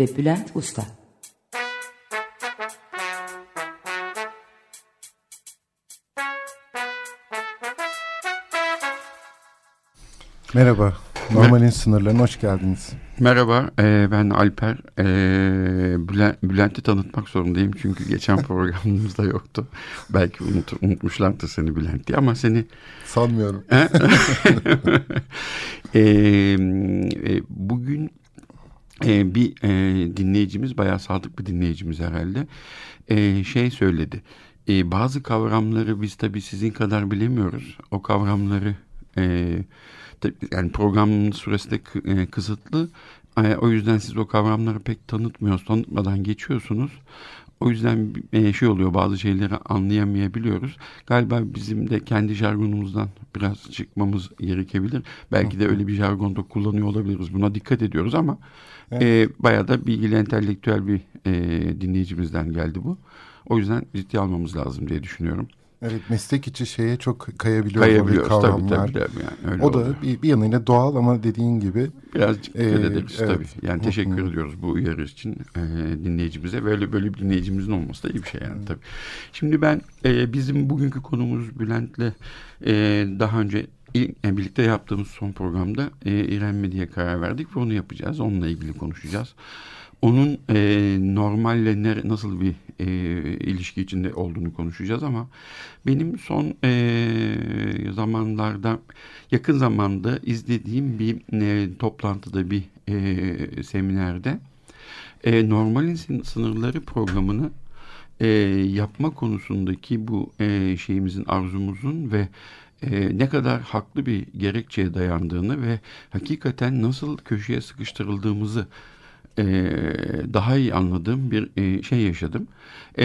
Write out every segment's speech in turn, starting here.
ve Bülent Usta Merhaba, Normalin sınırlarına hoş geldiniz. Merhaba, e, ben Alper. E, Bülent, Bülent'i tanıtmak zorundayım çünkü geçen programımızda yoktu. Belki unut, unutmuşlardı seni Bülent diye ama seni... Sanmıyorum. e, e, e, bir e, dinleyicimiz, bayağı sadık bir dinleyicimiz herhalde, e, şey söyledi. E, bazı kavramları biz tabii sizin kadar bilemiyoruz. O kavramları... E, yani programın süresi de e, kısıtlı. E, o yüzden siz o kavramları pek tanıtmıyorsunuz, tanıtmadan geçiyorsunuz. O yüzden e, şey oluyor bazı şeyleri anlayamayabiliyoruz. Galiba bizim de kendi jargonumuzdan biraz çıkmamız gerekebilir. Belki de öyle bir jargonda kullanıyor olabiliriz. Buna dikkat ediyoruz ama evet. e, bayağı da bilgili entelektüel bir e, dinleyicimizden geldi bu. O yüzden ciddi almamız lazım diye düşünüyorum. Evet meslek içi şeye çok kayabiliyor Kayabiliyoruz kavramlar. Tabii, tabii, tabii. Yani öyle o oluyor. da bir, bir yanıyla doğal ama dediğin gibi. Birazcık e, ederiz evet. tabii. Yani teşekkür ediyoruz bu uyarı için e, dinleyicimize. Böyle böyle bir dinleyicimizin olması da iyi bir şey yani tabii. Şimdi ben e, bizim bugünkü konumuz Bülent'le e, daha önce yani birlikte yaptığımız son programda e, İrem diye karar verdik ve onu yapacağız. Onunla ilgili konuşacağız onun e, normalle ne, nasıl bir e, ilişki içinde olduğunu konuşacağız ama benim son e, zamanlarda yakın zamanda izlediğim bir e, toplantıda bir e, seminerde e, normalin sınırları programını e, yapma konusundaki bu e, şeyimizin arzumuzun ve e, ne kadar haklı bir gerekçeye dayandığını ve hakikaten nasıl köşeye sıkıştırıldığımızı e, daha iyi anladığım bir e, şey yaşadım. E,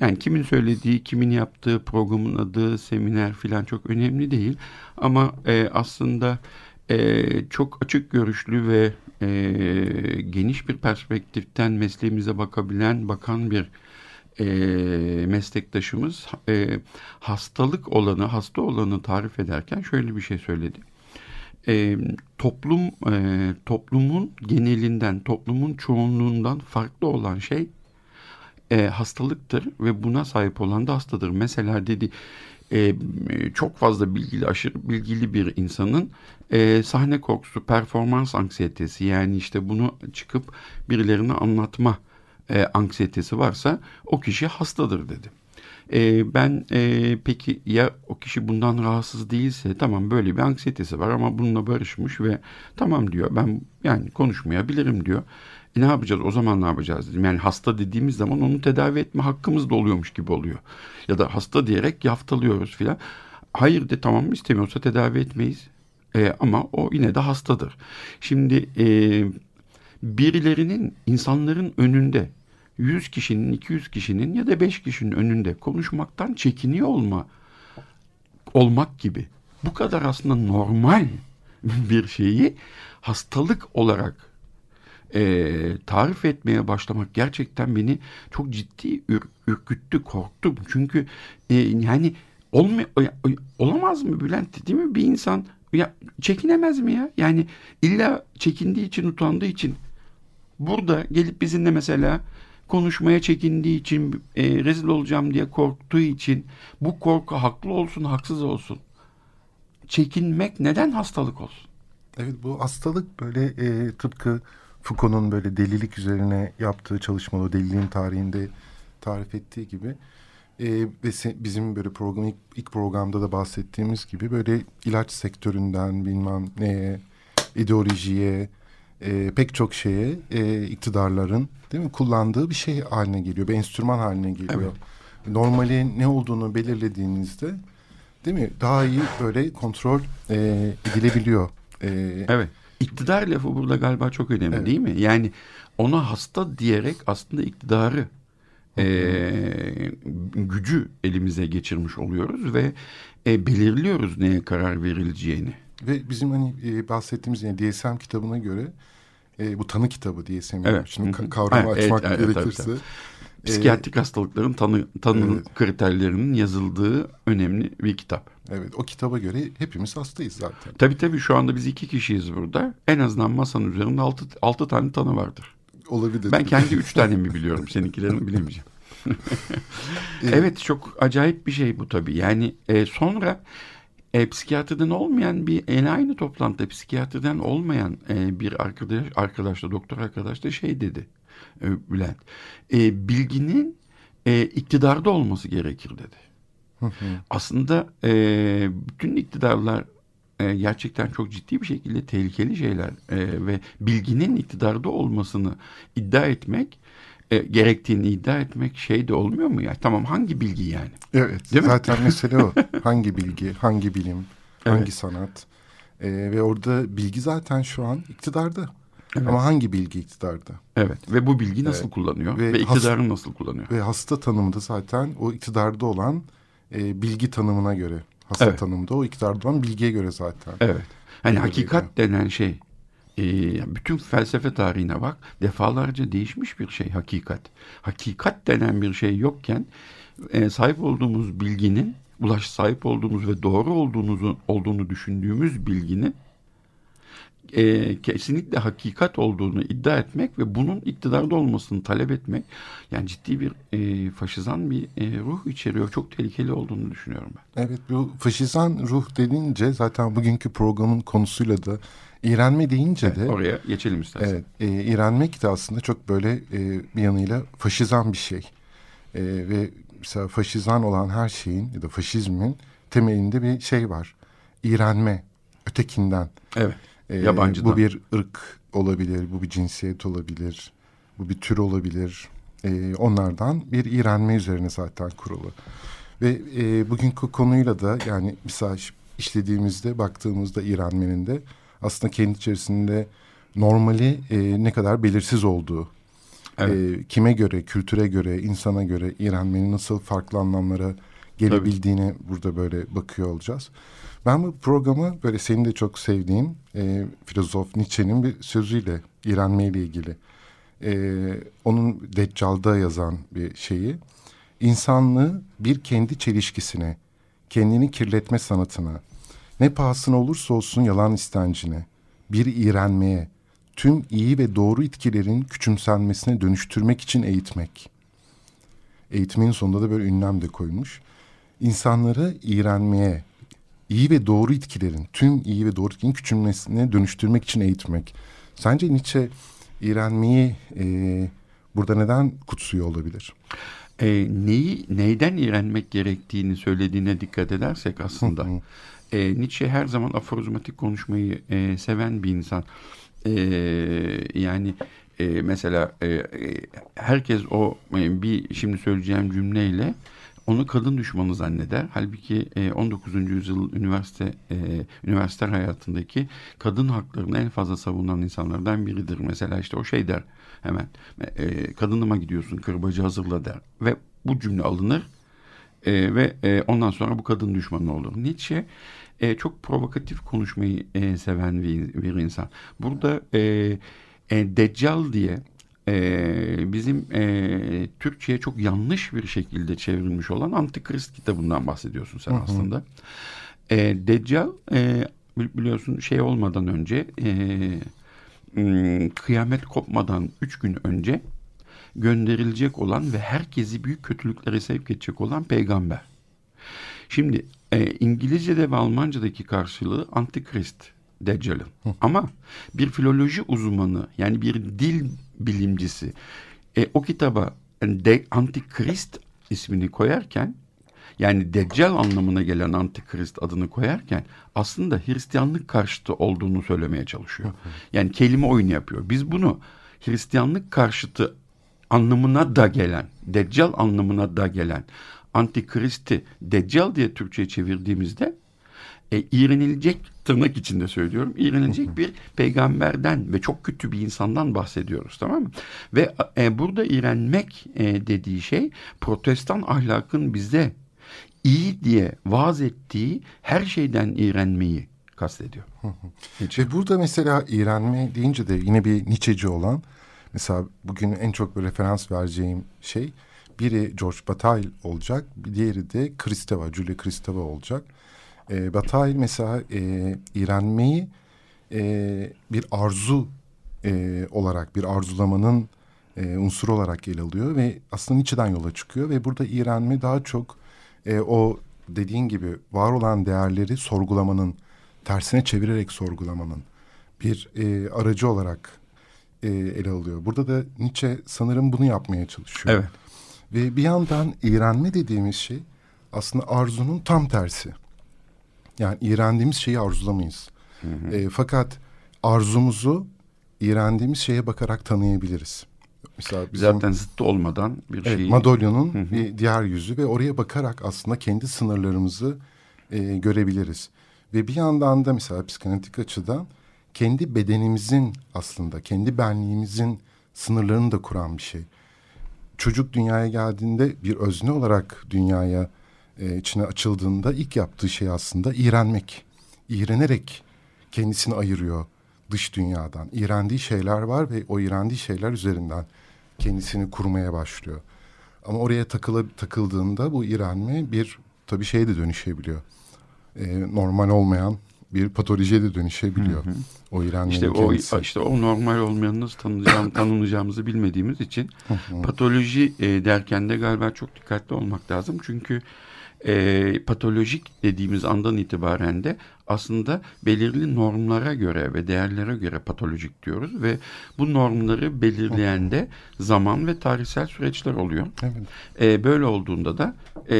yani kimin söylediği, kimin yaptığı, programın adı, seminer filan çok önemli değil. Ama e, aslında e, çok açık görüşlü ve e, geniş bir perspektiften mesleğimize bakabilen, bakan bir e, meslektaşımız e, hastalık olanı, hasta olanı tarif ederken şöyle bir şey söyledi e, toplum e, toplumun genelinden, toplumun çoğunluğundan farklı olan şey e, hastalıktır ve buna sahip olan da hastadır. Mesela dedi e, çok fazla bilgili, aşırı bilgili bir insanın e, sahne korkusu, performans anksiyetesi yani işte bunu çıkıp birilerine anlatma e, anksiyetesi varsa o kişi hastadır dedi. E, ben e, peki ya o kişi bundan rahatsız değilse tamam böyle bir anksiyetesi var ama bununla barışmış ve tamam diyor ben yani konuşmayabilirim diyor. E ne yapacağız o zaman ne yapacağız dedim. Yani hasta dediğimiz zaman onu tedavi etme hakkımız da oluyormuş gibi oluyor. Ya da hasta diyerek yaftalıyoruz filan. Hayır de tamam istemiyorsa tedavi etmeyiz. E, ama o yine de hastadır. Şimdi e, birilerinin insanların önünde 100 kişinin, 200 kişinin ya da 5 kişinin önünde konuşmaktan çekiniyor olma olmak gibi. Bu kadar aslında normal bir şeyi hastalık olarak e, tarif etmeye başlamak gerçekten beni çok ciddi ür, ürküttü, korktum. Çünkü e, yani olma, olamaz mı Bülent değil mi bir insan ya çekinemez mi ya? Yani illa çekindiği için, utandığı için burada gelip bizimle mesela konuşmaya çekindiği için, e, rezil olacağım diye korktuğu için bu korku haklı olsun, haksız olsun. Çekinmek neden hastalık olsun? Evet bu hastalık böyle e, tıpkı Foucault'un böyle delilik üzerine yaptığı çalışmalı deliliğin tarihinde tarif ettiği gibi e, bizim böyle program ilk, ilk programda da bahsettiğimiz gibi böyle ilaç sektöründen bilmem neye ideolojiye e, pek çok şeye e, iktidarların değil mi kullandığı bir şey haline geliyor. Bir enstrüman haline geliyor. Evet. Normali ne olduğunu belirlediğinizde değil mi daha iyi böyle kontrol e, edilebiliyor. E, evet. İktidar lafı burada galiba çok önemli evet. değil mi? Yani ona hasta diyerek aslında iktidarı e, gücü elimize geçirmiş oluyoruz ve e, belirliyoruz neye karar verileceğini. Ve bizim hani e, bahsettiğimiz yani DSM kitabına göre e, bu tanı kitabı DSM. Evet. Şimdi ka kavramı evet, açmak evet, gerekirse. Evet, tabii, Psikiyatrik ee, hastalıkların tanı, tanı evet. kriterlerinin yazıldığı önemli bir kitap. Evet o kitaba göre hepimiz hastayız zaten. Tabii tabii şu anda biz iki kişiyiz burada. En azından masanın üzerinde altı, altı tane tanı vardır. Olabilir. Ben kendi üç tane mi biliyorum seninkilerini bilemeyeceğim. evet çok acayip bir şey bu tabii. Yani e, sonra e, psikiyatriden olmayan bir en aynı toplantıda psikiyatriden olmayan e, bir arkadaş arkadaşla doktor arkadaş da şey dedi e, Bülent. E, bilginin e, iktidarda olması gerekir dedi. Aslında e, bütün iktidarlar e, gerçekten çok ciddi bir şekilde tehlikeli şeyler e, ve bilginin iktidarda olmasını iddia etmek e, gerektiğini iddia etmek şey de olmuyor mu ya? Tamam hangi bilgi yani? Evet. Değil zaten mi? mesele o. Hangi bilgi, hangi bilim, hangi evet. sanat? E, ve orada bilgi zaten şu an iktidarda. Evet. Ama hangi bilgi iktidarda? Evet ve bu bilgi nasıl evet. kullanıyor ve, ve iktidarını nasıl kullanıyor? Ve hasta tanımı da zaten o iktidarda olan e, bilgi tanımına göre. Hasta evet. tanımda o iktidarda olan bilgiye göre zaten. Evet. Hani hakikat denen şey e, bütün felsefe tarihine bak defalarca değişmiş bir şey hakikat. Hakikat denen bir şey yokken e, sahip olduğumuz bilginin ulaş sahip olduğumuz ve doğru olduğunuzu olduğunu düşündüğümüz bilginin e, kesinlikle hakikat olduğunu iddia etmek ve bunun iktidarda olmasını talep etmek yani ciddi bir e, faşizan bir e, ruh içeriyor. Çok tehlikeli olduğunu düşünüyorum ben. Evet bu faşizan ruh denince zaten bugünkü programın konusuyla da İğrenme deyince evet, de... Oraya geçelim istersen. Evet, e, iğrenmek de aslında çok böyle e, bir yanıyla faşizan bir şey. E, ve mesela faşizan olan her şeyin ya da faşizmin temelinde bir şey var. İğrenme, ötekinden. Evet, e, yabancıdan. Bu bir ırk olabilir, bu bir cinsiyet olabilir, bu bir tür olabilir. E, onlardan bir iğrenme üzerine zaten kurulu. Ve e, bugünkü konuyla da yani mesela işlediğimizde, baktığımızda iğrenmenin de aslında kendi içerisinde normali e, ne kadar belirsiz olduğu. Evet. E, kime göre, kültüre göre, insana göre İranmenin nasıl farklı anlamlara gelebildiğini Tabii. burada böyle bakıyor olacağız. Ben bu programı böyle senin de çok sevdiğin e, filozof Nietzsche'nin bir sözüyle İranme ile ilgili. E, onun Deccal'da yazan bir şeyi. İnsanlığı bir kendi çelişkisine, kendini kirletme sanatına, ne pahasına olursa olsun yalan istencine, bir iğrenmeye, tüm iyi ve doğru itkilerin küçümsenmesine dönüştürmek için eğitmek. Eğitimin sonunda da böyle ünlem de koymuş. İnsanları iğrenmeye, iyi ve doğru itkilerin, tüm iyi ve doğru itkilerin küçülmesine dönüştürmek için eğitmek. Sence Nietzsche iğrenmeyi e, burada neden kutsuyor olabilir? E, neyi neyden iğrenmek gerektiğini söylediğine dikkat edersek aslında e, Nietzsche her zaman aforizmatik konuşmayı e, seven bir insan. E, yani e, mesela e, herkes o e, bir şimdi söyleyeceğim cümleyle onu kadın düşmanı zanneder. Halbuki e, 19. yüzyıl üniversite e, üniversite hayatındaki kadın haklarını en fazla savunan insanlardan biridir. Mesela işte o şey der hemen e, kadınıma gidiyorsun kırbacı hazırla der ve bu cümle alınır e, ve e, ondan sonra bu kadın düşmanı olur. Nietzsche e, çok provokatif konuşmayı e, seven bir, bir insan. Burada e, e, Deccal diye e, bizim e, Türkçe'ye çok yanlış bir şekilde çevrilmiş olan Antikrist kitabından bahsediyorsun sen hı hı. aslında. E, Deccal e, biliyorsun şey olmadan önce e, kıyamet kopmadan üç gün önce gönderilecek olan ve herkesi büyük kötülüklere sevk edecek olan peygamber. Şimdi e, İngilizce'de ve Almanca'daki karşılığı Antikrist, Deccal'ın. Ama bir filoloji uzmanı yani bir dil bilimcisi e, o kitaba de, Antikrist ismini koyarken yani Deccal anlamına gelen Antikrist adını koyarken aslında Hristiyanlık karşıtı olduğunu söylemeye çalışıyor. Yani kelime oyunu yapıyor. Biz bunu Hristiyanlık karşıtı anlamına da gelen, Deccal anlamına da gelen Antikristi Deccal diye Türkçe'ye çevirdiğimizde e, iğrenilecek tırnak içinde söylüyorum iğrenilecek bir peygamberden ve çok kötü bir insandan bahsediyoruz tamam mı? Ve e, burada iğrenmek e, dediği şey protestan ahlakın bize iyi diye vaaz ettiği her şeyden iğrenmeyi kastediyor. Ve burada mesela iğrenme deyince de yine bir Nietzsche'ci olan mesela bugün en çok bir referans vereceğim şey biri George Bataille olacak diğeri de Kristeva, Julia Kristeva olacak. E, Bataille mesela e, iğrenmeyi e, bir arzu e, olarak bir arzulamanın e, unsuru olarak ele alıyor ve aslında Nietzsche'den yola çıkıyor ve burada iğrenme daha çok e, o dediğin gibi var olan değerleri sorgulamanın tersine çevirerek sorgulamanın bir e, aracı olarak e, ele alıyor. Burada da Nietzsche sanırım bunu yapmaya çalışıyor. Evet. Ve bir yandan iğrenme dediğimiz şey aslında arzunun tam tersi. Yani iğrendiğimiz şeyi arzulamayız. Hı hı. E, fakat arzumuzu iğrendiğimiz şeye bakarak tanıyabiliriz. Mesela bizim, Zaten zıttı olmadan bir evet, şeyi... Madalyonun bir diğer yüzü ve oraya bakarak aslında kendi sınırlarımızı e, görebiliriz. Ve bir yandan da mesela psikanalitik açıdan kendi bedenimizin aslında kendi benliğimizin sınırlarını da kuran bir şey. Çocuk dünyaya geldiğinde bir özne olarak dünyaya e, içine açıldığında ilk yaptığı şey aslında iğrenmek. İğrenerek kendisini ayırıyor dış dünyadan. İğrendiği şeyler var ve o iğrendiği şeyler üzerinden kendisini kurmaya başlıyor. Ama oraya takıla, takıldığında bu iğrenme bir tabii şeye de dönüşebiliyor. Ee, normal olmayan bir patolojiye de dönüşebiliyor. Hı hı. O İran'ın işte kendisi. o işte o normal olmayanı nasıl tanıyacağım, tanımlayacağımızı bilmediğimiz için patoloji e, derken de galiba çok dikkatli olmak lazım. Çünkü e, patolojik dediğimiz andan itibaren de aslında belirli normlara göre ve değerlere göre patolojik diyoruz ve bu normları belirleyen de zaman ve tarihsel süreçler oluyor. Evet. E, böyle olduğunda da e,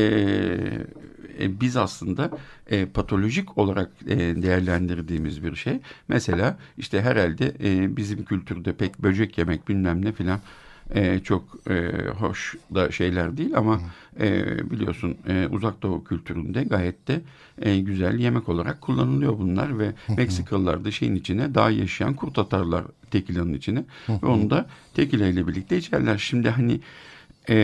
e, biz aslında e, patolojik olarak e, değerlendirdiğimiz bir şey. Mesela işte herhalde e, bizim kültürde pek böcek yemek bilmem ne filan e, çok e, hoş da şeyler değil ama e, biliyorsun e, uzak doğu kültüründe gayet de e, güzel yemek olarak kullanılıyor bunlar ve Meksikalılar da şeyin içine daha yaşayan kurt atarlar tekilanın içine. Ve onu da tekila ile birlikte içerler. Şimdi hani e,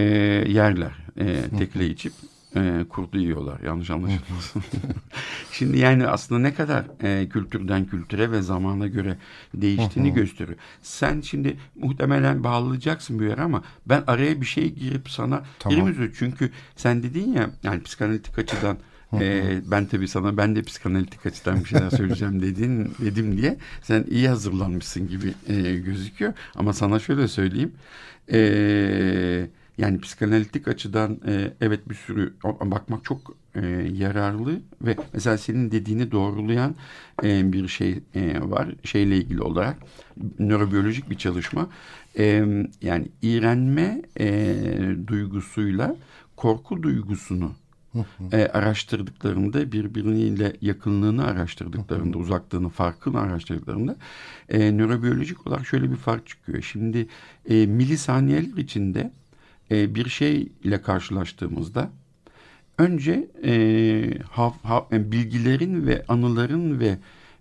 yerler e, tekile içip e, kurdu yiyorlar. Yanlış anlaşılmasın. Şimdi yani aslında ne kadar e, kültürden kültüre ve zamana göre değiştiğini gösteriyor. Sen şimdi muhtemelen bağlayacaksın bir yere ama ben araya bir şey girip sana tamam. çünkü sen dedin ya yani psikanalitik açıdan ee, ben tabii sana ben de psikanalitik açıdan bir şeyler söyleyeceğim dedin dedim diye sen iyi hazırlanmışsın gibi e, gözüküyor. Ama sana şöyle söyleyeyim. Eee yani psikanalitik açıdan e, evet bir sürü bakmak çok e, yararlı ve mesela senin dediğini doğrulayan e, bir şey e, var şeyle ilgili olarak nörobiyolojik bir çalışma e, yani iğrenme e, duygusuyla korku duygusunu e, araştırdıklarında birbiriyle yakınlığını araştırdıklarında uzaklığını farkını araştırdıklarında e, nörobiyolojik olarak şöyle bir fark çıkıyor. Şimdi e, milisaniyeler içinde e, bir şeyle karşılaştığımızda önce e, ha, ha, e, bilgilerin ve anıların ve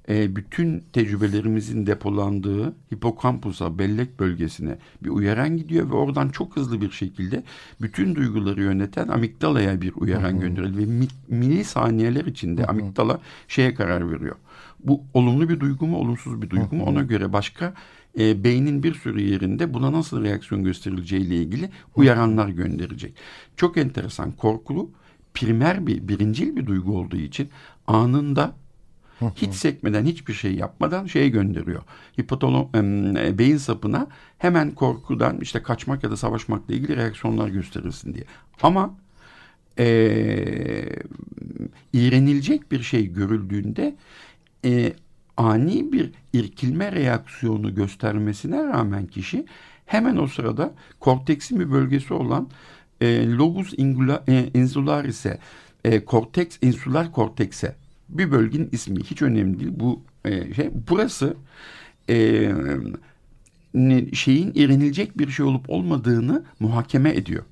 e, bütün tecrübelerimizin depolandığı hipokampusa, bellek bölgesine bir uyaran gidiyor ve oradan çok hızlı bir şekilde bütün duyguları yöneten amigdalaya bir uyaran gönderiliyor ve mi, milisaniyeler içinde amigdala şeye karar veriyor. Bu olumlu bir duygu mu, olumsuz bir duygu mu? Ona göre başka e, beynin bir sürü yerinde buna nasıl reaksiyon gösterileceği ile ilgili uyaranlar gönderecek. Çok enteresan korkulu primer bir birincil bir duygu olduğu için anında hiç sekmeden hiçbir şey yapmadan şey gönderiyor. Hipotalo e, beyin sapına hemen korkudan işte kaçmak ya da savaşmakla ilgili reaksiyonlar gösterilsin diye. Ama e, iğrenilecek bir şey görüldüğünde e, ani bir irkilme reaksiyonu göstermesine rağmen kişi hemen o sırada korteksin bir bölgesi olan e, lobus ingula, e, insularis'e, e, korteks insular kortekse bir bölgenin ismi hiç önemli değil. Bu e, şey burası e, şeyin irinilecek bir şey olup olmadığını muhakeme ediyor.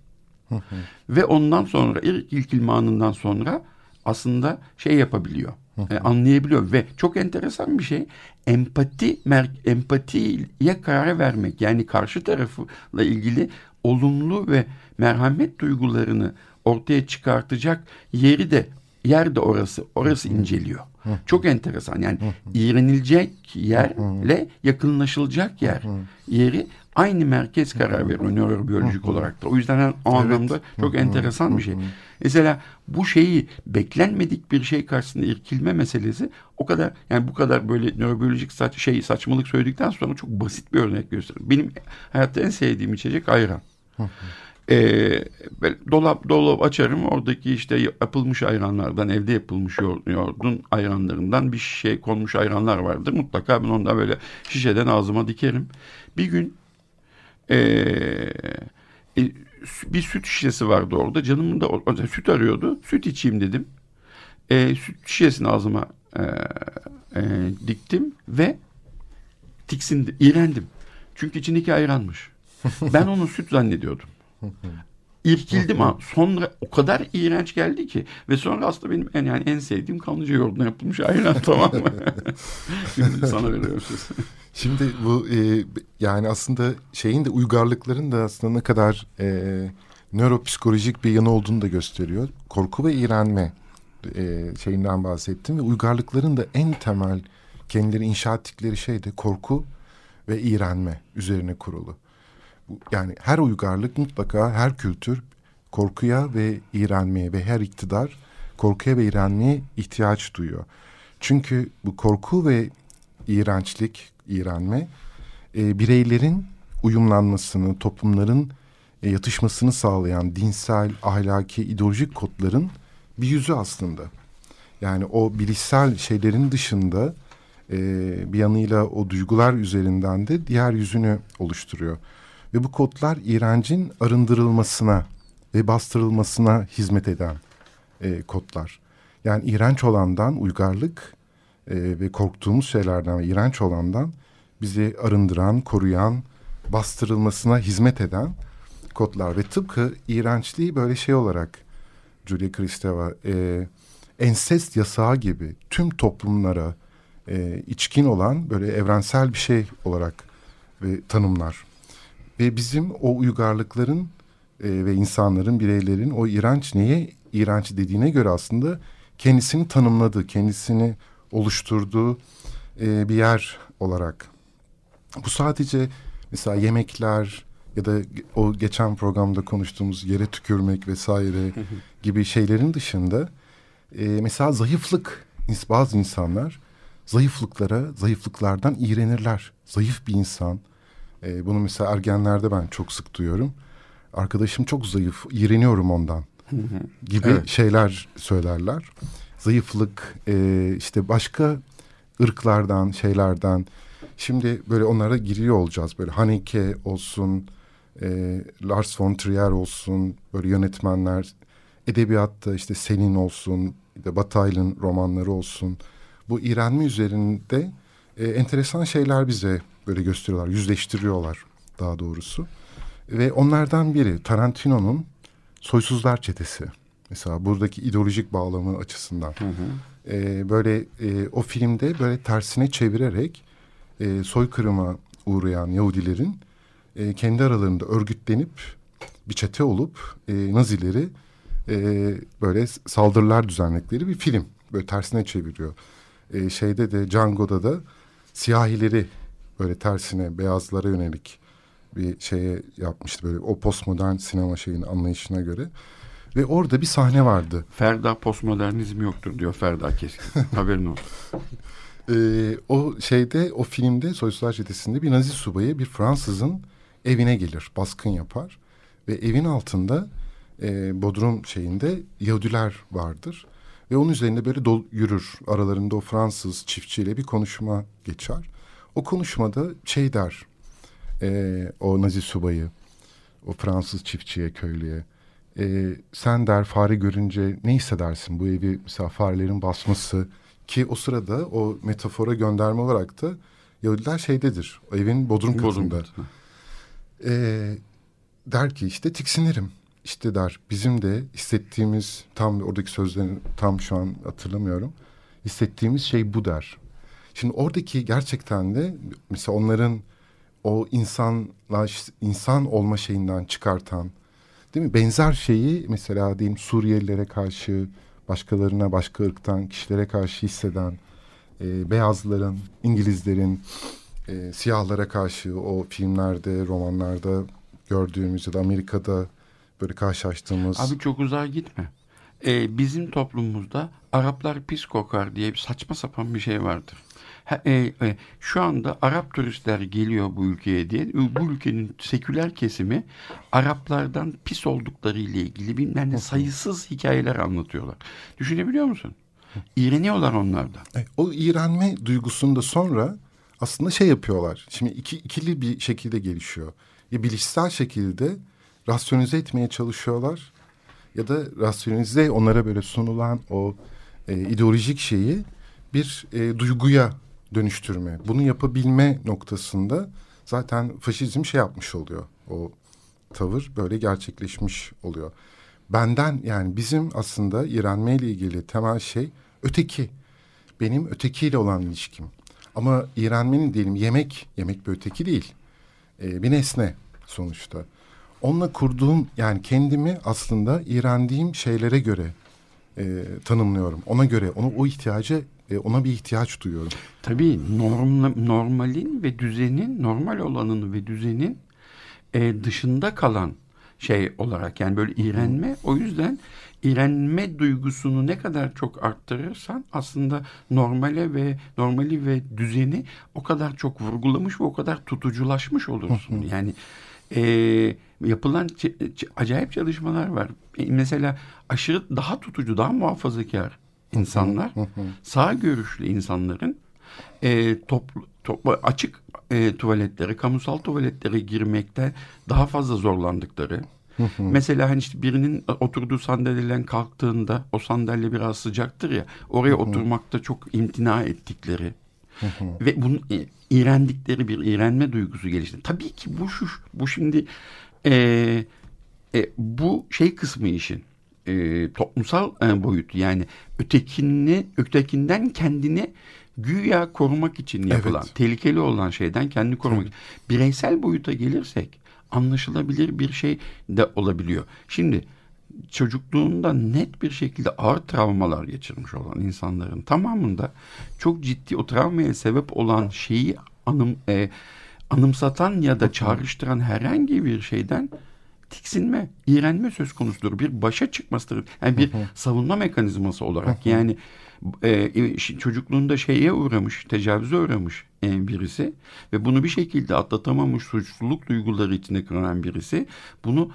Ve ondan sonra ilk ilkilme anından sonra aslında şey yapabiliyor e, anlayabiliyor ve çok enteresan bir şey empati empatiye karar vermek yani karşı tarafla ilgili olumlu ve merhamet duygularını ortaya çıkartacak yeri de yer de orası orası inceliyor. Çok enteresan. Yani iğrenilecek yerle yakınlaşılacak yer yeri aynı merkez karar veriyor nörobiyolojik olarak da. O yüzden o anlamda çok enteresan bir şey. Mesela bu şeyi beklenmedik bir şey karşısında irkilme meselesi o kadar yani bu kadar böyle nörobiyolojik saç, şey saçmalık söyledikten sonra çok basit bir örnek gösteriyorum. Benim hayatta en sevdiğim içecek ayran. Ee, dolap dolap açarım oradaki işte yapılmış ayranlardan evde yapılmış yoğurdun ayranlarından bir şey konmuş ayranlar vardır. Mutlaka ben ondan böyle şişeden ağzıma dikerim. Bir gün ee, e, bir süt şişesi vardı orada. Canımın da süt arıyordu. Süt içeyim dedim. E, süt şişesini ağzıma e, e, diktim ve tiksindim, iğrendim. Çünkü içindeki ayranmış. Ben onu süt zannediyordum. İrkildim ha. Sonra o kadar iğrenç geldi ki. Ve sonra aslında benim en yani en sevdiğim kanlıca yoğurduna yapılmış ayran tamam mı? Şimdi sana veriyorum söz. Şimdi bu e, yani aslında şeyin de uygarlıkların da aslında ne kadar e, nöropsikolojik bir yanı olduğunu da gösteriyor. Korku ve iğrenme e, şeyinden bahsettim ve uygarlıkların da en temel kendileri inşa ettikleri şey de korku ve iğrenme üzerine kurulu. Yani her uygarlık mutlaka her kültür korkuya ve iğrenmeye ve her iktidar korkuya ve iğrenmeye ihtiyaç duyuyor. Çünkü bu korku ve iğrençlik, iğrenme e, bireylerin uyumlanmasını, toplumların e, yatışmasını sağlayan dinsel, ahlaki, ideolojik kodların bir yüzü aslında. Yani o bilişsel şeylerin dışında e, bir yanıyla o duygular üzerinden de diğer yüzünü oluşturuyor. Ve bu kodlar iğrencin arındırılmasına ve bastırılmasına hizmet eden e, kodlar. Yani iğrenç olandan uygarlık e, ve korktuğumuz şeylerden ve iğrenç olandan bizi arındıran, koruyan, bastırılmasına hizmet eden kodlar. Ve tıpkı iğrençliği böyle şey olarak Julia Kristeva e, ensest yasağı gibi tüm toplumlara e, içkin olan böyle evrensel bir şey olarak ve tanımlar. Ve bizim o uygarlıkların e, ve insanların, bireylerin o iğrenç neye iğrenç dediğine göre aslında kendisini tanımladığı, kendisini oluşturduğu e, bir yer olarak. Bu sadece mesela yemekler ya da o geçen programda konuştuğumuz yere tükürmek vesaire gibi şeylerin dışında e, mesela zayıflık bazı insanlar zayıflıklara zayıflıklardan iğrenirler. Zayıf bir insan e, bunu mesela ergenlerde ben çok sık duyuyorum. Arkadaşım çok zayıf, iğreniyorum ondan gibi evet. şeyler söylerler. Zayıflık, e, işte başka ırklardan, şeylerden. Şimdi böyle onlara giriyor olacağız. Böyle Haneke olsun, e, Lars von Trier olsun, böyle yönetmenler. Edebiyatta işte Senin olsun, de Batayl'ın romanları olsun. Bu iğrenme üzerinde e, enteresan şeyler bize böyle gösteriyorlar, yüzleştiriyorlar daha doğrusu. Ve onlardan biri Tarantino'nun Soysuzlar Çetesi. Mesela buradaki ideolojik bağlamı açısından. Hı hı. E, böyle e, o filmde böyle tersine çevirerek e, soykırıma uğrayan Yahudilerin e, kendi aralarında örgütlenip bir çete olup e, Nazileri e, böyle saldırılar düzenledikleri bir film. Böyle tersine çeviriyor. E, şeyde de Django'da da siyahileri böyle tersine beyazlara yönelik bir şeye yapmıştı böyle o postmodern sinema şeyin anlayışına göre. Ve orada bir sahne vardı. Ferda postmodernizm yoktur diyor Ferda Keskin. Haberin olsun. Ee, o şeyde o filmde Soysuzlar Çetesi'nde bir Nazi subayı bir Fransızın evine gelir baskın yapar. Ve evin altında e, Bodrum şeyinde Yahudiler vardır. Ve onun üzerinde böyle dol, yürür. Aralarında o Fransız çiftçiyle bir konuşma geçer. O konuşmada şey der e, o Nazi subayı o Fransız çiftçiye köylüye e, sen der fare görünce ne hissedersin bu evi mesela farelerin basması ki o sırada o metafora gönderme olarak da Yahudiler şeydedir o evin bodrum katında. E, der ki işte tiksinirim işte der bizim de hissettiğimiz tam oradaki sözlerini tam şu an hatırlamıyorum hissettiğimiz şey bu der. Şimdi oradaki gerçekten de mesela onların o insanlaş, insan olma şeyinden çıkartan değil mi? Benzer şeyi mesela diyelim Suriyelilere karşı başkalarına başka ırktan kişilere karşı hisseden e, beyazların, İngilizlerin e, siyahlara karşı o filmlerde, romanlarda gördüğümüz ya da Amerika'da böyle karşılaştığımız. Abi çok uzağa gitme. Ee, bizim toplumumuzda Araplar pis kokar diye saçma sapan bir şey vardır. Ha, e, e, şu anda Arap turistler geliyor bu ülkeye diye bu ülkenin seküler kesimi Araplardan pis oldukları ile ilgili bilmem ne sayısız hikayeler anlatıyorlar. Düşünebiliyor musun? İğreniyorlar onlardan. E, o iğrenme duygusunda sonra aslında şey yapıyorlar. Şimdi iki, ikili bir şekilde gelişiyor. Ya bilişsel şekilde rasyonize etmeye çalışıyorlar ya da rasyonize onlara böyle sunulan o e, ideolojik şeyi bir e, duyguya dönüştürme. Bunu yapabilme noktasında zaten faşizm şey yapmış oluyor. O tavır böyle gerçekleşmiş oluyor. Benden yani bizim aslında iğrenme ile ilgili temel şey öteki. Benim ötekiyle olan ilişkim. Ama iğrenmenin diyelim yemek, yemek bir öteki değil. Ee, bir nesne sonuçta. Onunla kurduğum yani kendimi aslında iğrendiğim şeylere göre e, tanımlıyorum. Ona göre, onu o ihtiyaca e, ona bir ihtiyaç duyuyorum. Tabii norm, normalin ve düzenin, normal olanın ve düzenin e, dışında kalan şey olarak yani böyle iğrenme o yüzden iğrenme duygusunu ne kadar çok arttırırsan aslında normale ve normali ve düzeni o kadar çok vurgulamış ve o kadar tutuculaşmış olursun. yani e, yapılan acayip çalışmalar var. E, mesela aşırı daha tutucu, daha muhafazakar insanlar, sağ görüşlü insanların e, toplu, toplu açık e, tuvaletlere, kamusal tuvaletlere girmekte daha fazla zorlandıkları. Mesela hani işte birinin oturduğu sandalyeden kalktığında o sandalye biraz sıcaktır ya oraya oturmakta çok imtina ettikleri ve bunun e, iğrendikleri bir iğrenme duygusu gelişti. Tabii ki bu şu bu şimdi e, e, bu şey kısmı işin e, toplumsal e, boyutu yani ötekini ötekinden kendini güya korumak için yapılan evet. tehlikeli olan şeyden kendini korumak evet. bireysel boyuta gelirsek anlaşılabilir bir şey de olabiliyor. Şimdi çocukluğunda net bir şekilde ağır travmalar geçirmiş olan insanların tamamında çok ciddi o travmaya sebep olan şeyi anım e, anımsatan ya da çağrıştıran herhangi bir şeyden tiksinme, iğrenme söz konusudur. Bir başa çıkmasıdır. Yani bir savunma mekanizması olarak. yani e, çocukluğunda şeye uğramış, tecavüze uğramış e, birisi ve bunu bir şekilde atlatamamış suçluluk duyguları içinde kıran birisi bunu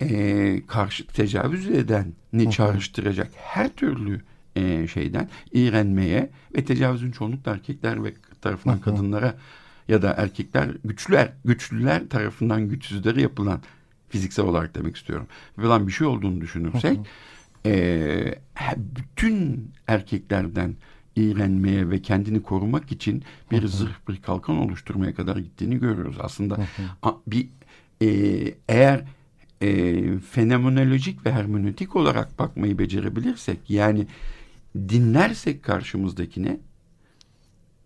e, karşı tecavüz eden ne çağrıştıracak her türlü e, şeyden iğrenmeye ve tecavüzün çoğunlukla erkekler ve tarafından kadınlara ya da erkekler güçlü er, güçlüler tarafından güçsüzlere yapılan fiziksel olarak demek istiyorum. Falan bir şey olduğunu düşünürsek e, bütün erkeklerden iğrenmeye ve kendini korumak için bir zırh bir kalkan oluşturmaya kadar gittiğini görüyoruz. Aslında bir e, eğer e, fenomenolojik ve hermenötik olarak bakmayı becerebilirsek yani dinlersek karşımızdakine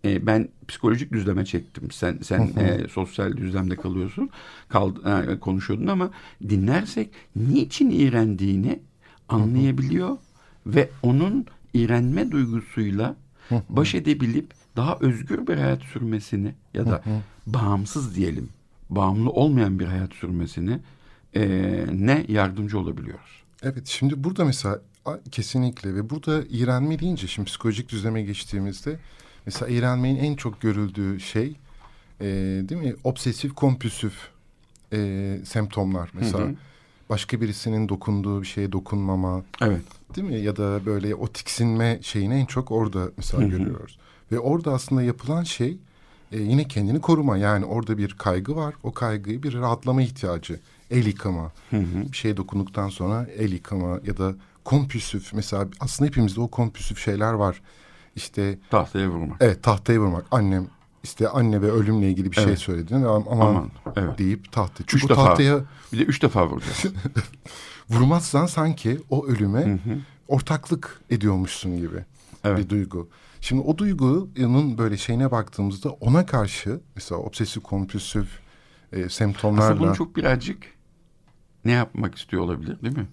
e, ben psikolojik düzleme çektim. Sen sen e, sosyal düzlemde kalıyorsun. Kal, e, konuşuyordun ama dinlersek niçin iğrendiğini anlayabiliyor ve onun iğrenme duygusuyla baş edebilip daha özgür bir hayat sürmesini ya da bağımsız diyelim, bağımlı olmayan bir hayat sürmesini e, ne yardımcı olabiliyoruz. Evet şimdi burada mesela kesinlikle ve burada iğrenme deyince şimdi psikolojik düzleme geçtiğimizde mesela iğrenmenin en çok görüldüğü şey e, değil mi? Obsesif kompulsif e, semptomlar. Mesela hı hı. başka birisinin dokunduğu bir şeye dokunmama evet. değil mi? Ya da böyle o tiksinme şeyini en çok orada mesela hı hı. görüyoruz. Ve orada aslında yapılan şey e, yine kendini koruma. Yani orada bir kaygı var. O kaygıyı bir rahatlama ihtiyacı. El yıkama. Hı hı. bir şeye dokunduktan sonra el yıkama ya da kompulsif. Mesela aslında hepimizde o kompulsif şeyler var işte tahtaya vurmak. Evet tahtaya vurmak. Annem işte anne ve ölümle ilgili bir şey evet. şey söyledin aman, aman evet. deyip tahta. Çünkü üç o tahtaya bir de üç defa vuracaksın. Vurmazsan sanki o ölüme hı hı. ortaklık ediyormuşsun gibi evet. bir duygu. Şimdi o duygunun böyle şeyine baktığımızda ona karşı mesela obsesif kompulsif e, semptomlarla... Aslında bunu çok birazcık ne yapmak istiyor olabilir değil mi?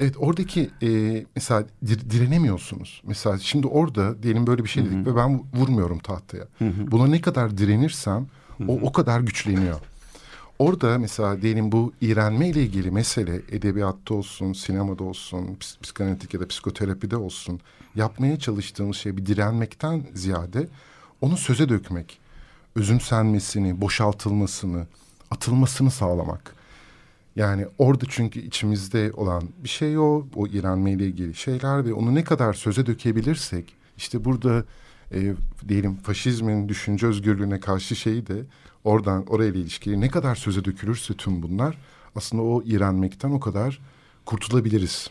Evet oradaki e, mesela dir, direnemiyorsunuz. Mesela şimdi orada diyelim böyle bir şey dedik Hı-hı. ve ben vurmuyorum tahtaya. Hı-hı. Buna ne kadar direnirsem Hı-hı. o o kadar güçleniyor. Orada mesela diyelim bu iğrenme ile ilgili mesele edebiyatta olsun, sinemada olsun, psikanalitik ya da psikoterapide olsun yapmaya çalıştığımız şey bir direnmekten ziyade onu söze dökmek, özümsenmesini, boşaltılmasını, atılmasını sağlamak. Yani orada çünkü içimizde olan bir şey o, o iğrenme ile ilgili şeyler ve onu ne kadar söze dökebilirsek, işte burada e, diyelim faşizmin düşünce özgürlüğüne karşı şeyi de oradan oraya ilişkili ne kadar söze dökülürse tüm bunlar aslında o iğrenmekten o kadar kurtulabiliriz.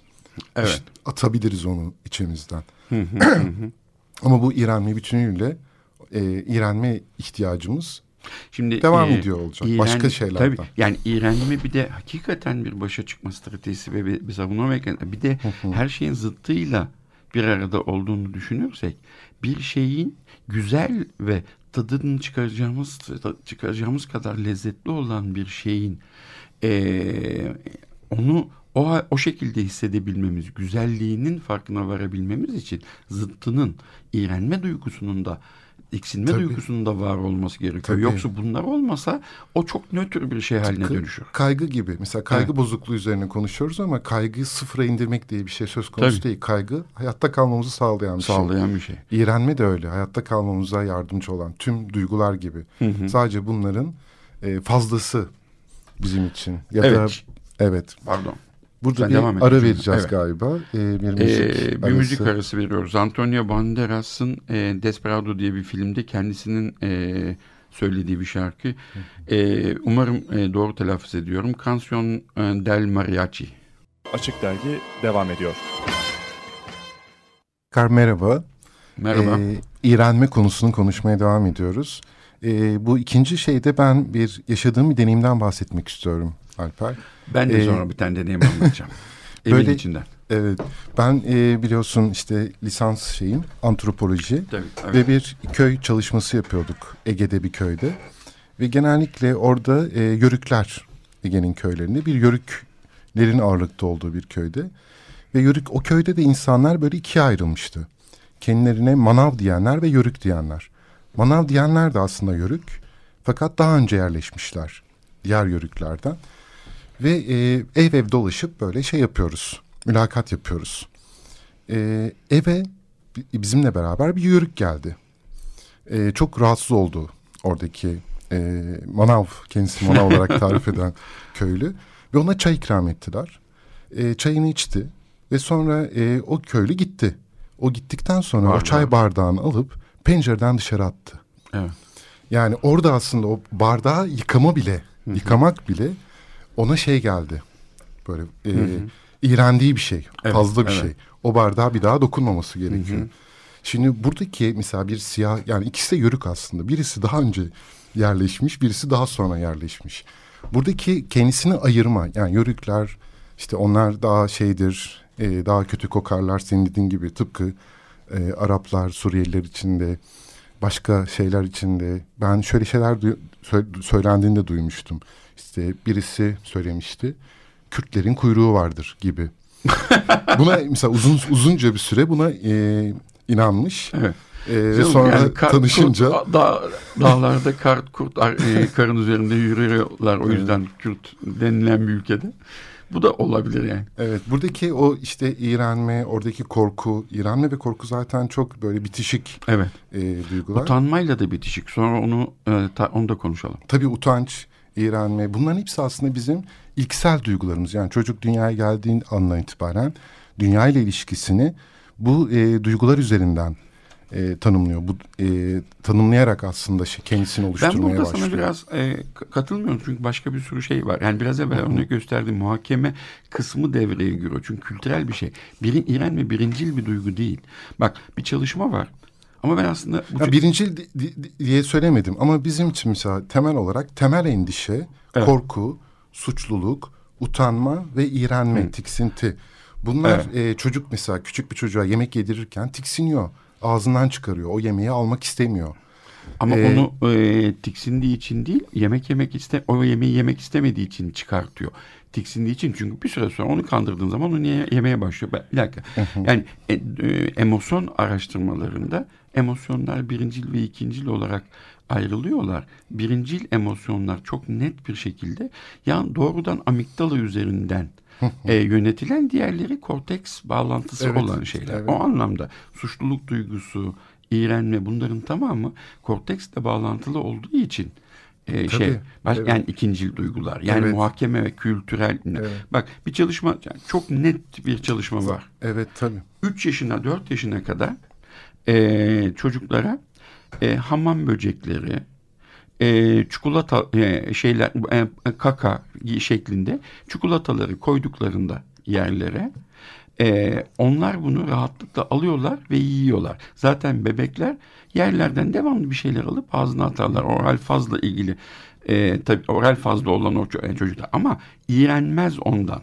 Evet. İşte atabiliriz onu içimizden. Ama bu iğrenme bütünüyle e, iğrenme ihtiyacımız Şimdi devam e, ediyor olacak. İğren, Başka şeylerden. Tabii yani iğrenme bir de hakikaten bir başa çıkma stratejisi ve bir, bir savunma mekanizması. Bir de her şeyin zıttıyla bir arada olduğunu düşünürsek bir şeyin güzel ve tadını çıkaracağımız çıkaracağımız kadar lezzetli olan bir şeyin e, onu o, o şekilde hissedebilmemiz, güzelliğinin farkına varabilmemiz için zıttının, iğrenme duygusunun da eksilme Tabii. duygusunun da var olması gerekiyor. Tabii. Yoksa bunlar olmasa o çok nötr bir şey haline Tıpkı dönüşür. Kaygı gibi. Mesela kaygı evet. bozukluğu üzerine konuşuyoruz ama kaygıyı sıfıra indirmek diye bir şey söz konusu Tabii. değil. Kaygı hayatta kalmamızı sağlayan bir sağlayan şey. Sağlayan bir şey. İğrenme de öyle. Hayatta kalmamıza yardımcı olan tüm duygular gibi. Hı hı. Sadece bunların e, fazlası bizim için. Ya evet. da evet. Pardon. Burada bir devam ara vereceğiz evet. galiba. Ee, bir müzik, ee, bir arası. müzik arası veriyoruz. Antonio Banderas'ın e, Desperado diye bir filmde kendisinin e, söylediği bir şarkı. E, umarım e, doğru telaffuz ediyorum. Canción e, del Mariachi. Açık Dergi devam ediyor. Kar merhaba. Merhaba. Ee, İğrenme konusunu konuşmaya devam ediyoruz. Ee, bu ikinci şeyde ben bir yaşadığım bir deneyimden bahsetmek istiyorum Alper. Ben de ee, sonra bir tane deneyim anlatacağım. Evin böyle, içinden. Evet. Ben e, biliyorsun işte lisans şeyim antropoloji. Tabii, evet. Ve bir köy çalışması yapıyorduk Ege'de bir köyde. Ve genellikle orada e, yörükler Ege'nin köylerinde bir yörüklerin ağırlıkta olduğu bir köyde. Ve yörük o köyde de insanlar böyle ikiye ayrılmıştı. Kendilerine manav diyenler ve yörük diyenler. Manav diyenler de aslında yörük. Fakat daha önce yerleşmişler diğer yörüklerden. Ve e, ev ev dolaşıp böyle şey yapıyoruz. Mülakat yapıyoruz. E, eve bizimle beraber bir yörük geldi. E, çok rahatsız oldu oradaki e, manav, kendisi manav olarak tarif eden köylü. Ve ona çay ikram ettiler. E, çayını içti ve sonra e, o köylü gitti. O gittikten sonra Bardağı. o çay bardağını alıp pencereden dışarı attı. Evet. Yani orada aslında o bardağı yıkama bile, yıkamak bile ona şey geldi. Böyle e, iğrendiği bir şey. Evet, fazla bir evet. şey. O bardağa bir daha dokunmaması gerekiyor. Hı hı. Şimdi buradaki mesela bir siyah yani ikisi de yörük aslında. Birisi daha önce yerleşmiş, birisi daha sonra yerleşmiş. Buradaki kendisini ayırma yani yörükler işte onlar daha şeydir, e, daha kötü kokarlar senin dediğin gibi tıpkı e, Araplar, Suriyeliler içinde başka şeyler içinde. Ben şöyle şeyler söylendiğinde duymuştum. İşte birisi söylemişti. Kürtlerin kuyruğu vardır gibi. buna mesela uzun uzunca bir süre buna e, inanmış. Evet. Ee, sonra yani kar, tanışınca kurt, dağ, dağlarda kar kurt e, karın üzerinde yürüyorlar o yüzden Kürt denilen bir ülkede. Bu da olabilir yani. Evet buradaki o işte iğrenme, oradaki korku, iğrenme ve korku zaten çok böyle bitişik evet. e, duygular. Utanmayla da bitişik. Sonra onu e, ta, onu da konuşalım. Tabii utanç, iğrenme bunların hepsi aslında bizim ilksel duygularımız. Yani çocuk dünyaya geldiğin andan itibaren dünya ile ilişkisini bu e, duygular üzerinden e, tanımlıyor. Bu e, tanımlayarak aslında şey, kendisini oluşturmaya başlıyor. Ben burada başlıyor. sana biraz e, katılmıyorum çünkü başka bir sürü şey var. Yani biraz evvel onu gösterdiğim muhakeme kısmı devreye giriyor. Çünkü kültürel bir şey. Birin, iğrenme birincil bir duygu değil. Bak bir çalışma var. Ama ben aslında... Bu ya birincil di, di, diye söylemedim ama bizim için mesela temel olarak temel endişe, evet. korku, suçluluk, utanma ve iğrenme, Hı. tiksinti. Bunlar evet. e, çocuk mesela küçük bir çocuğa yemek yedirirken tiksiniyor. ağzından çıkarıyor. O yemeği almak istemiyor. Ama ee, onu e, tiksindiği için değil, yemek yemek iste, o yemeği yemek istemediği için çıkartıyor. Tiksindiği için çünkü bir süre sonra onu kandırdığın zaman onu ye, yemeye başlıyor. Bir dakika. yani e, e, emosyon araştırmalarında emosyonlar birincil ve ikincil olarak ayrılıyorlar. Birincil emosyonlar çok net bir şekilde yani doğrudan amigdala üzerinden e, yönetilen diğerleri korteks bağlantısı evet, olan şeyler. Evet. O anlamda suçluluk duygusu, iğrenme bunların tamamı korteksle bağlantılı olduğu için e, şey baş, evet. yani ikincil duygular yani evet. muhakeme ve kültürel evet. bak bir çalışma yani çok net bir çalışma var. Evet tabii. 3 yaşına 4 yaşına kadar e, çocuklara e, hamam böcekleri, e, çikolata e, şeyler e, kaka şeklinde çikolataları koyduklarında yerlere e, onlar bunu rahatlıkla alıyorlar ve yiyorlar. Zaten bebekler yerlerden devamlı bir şeyler alıp ağzına atarlar. Oral fazla ilgili e, tabii oral fazla olan o çocuklar ama iğrenmez ondan.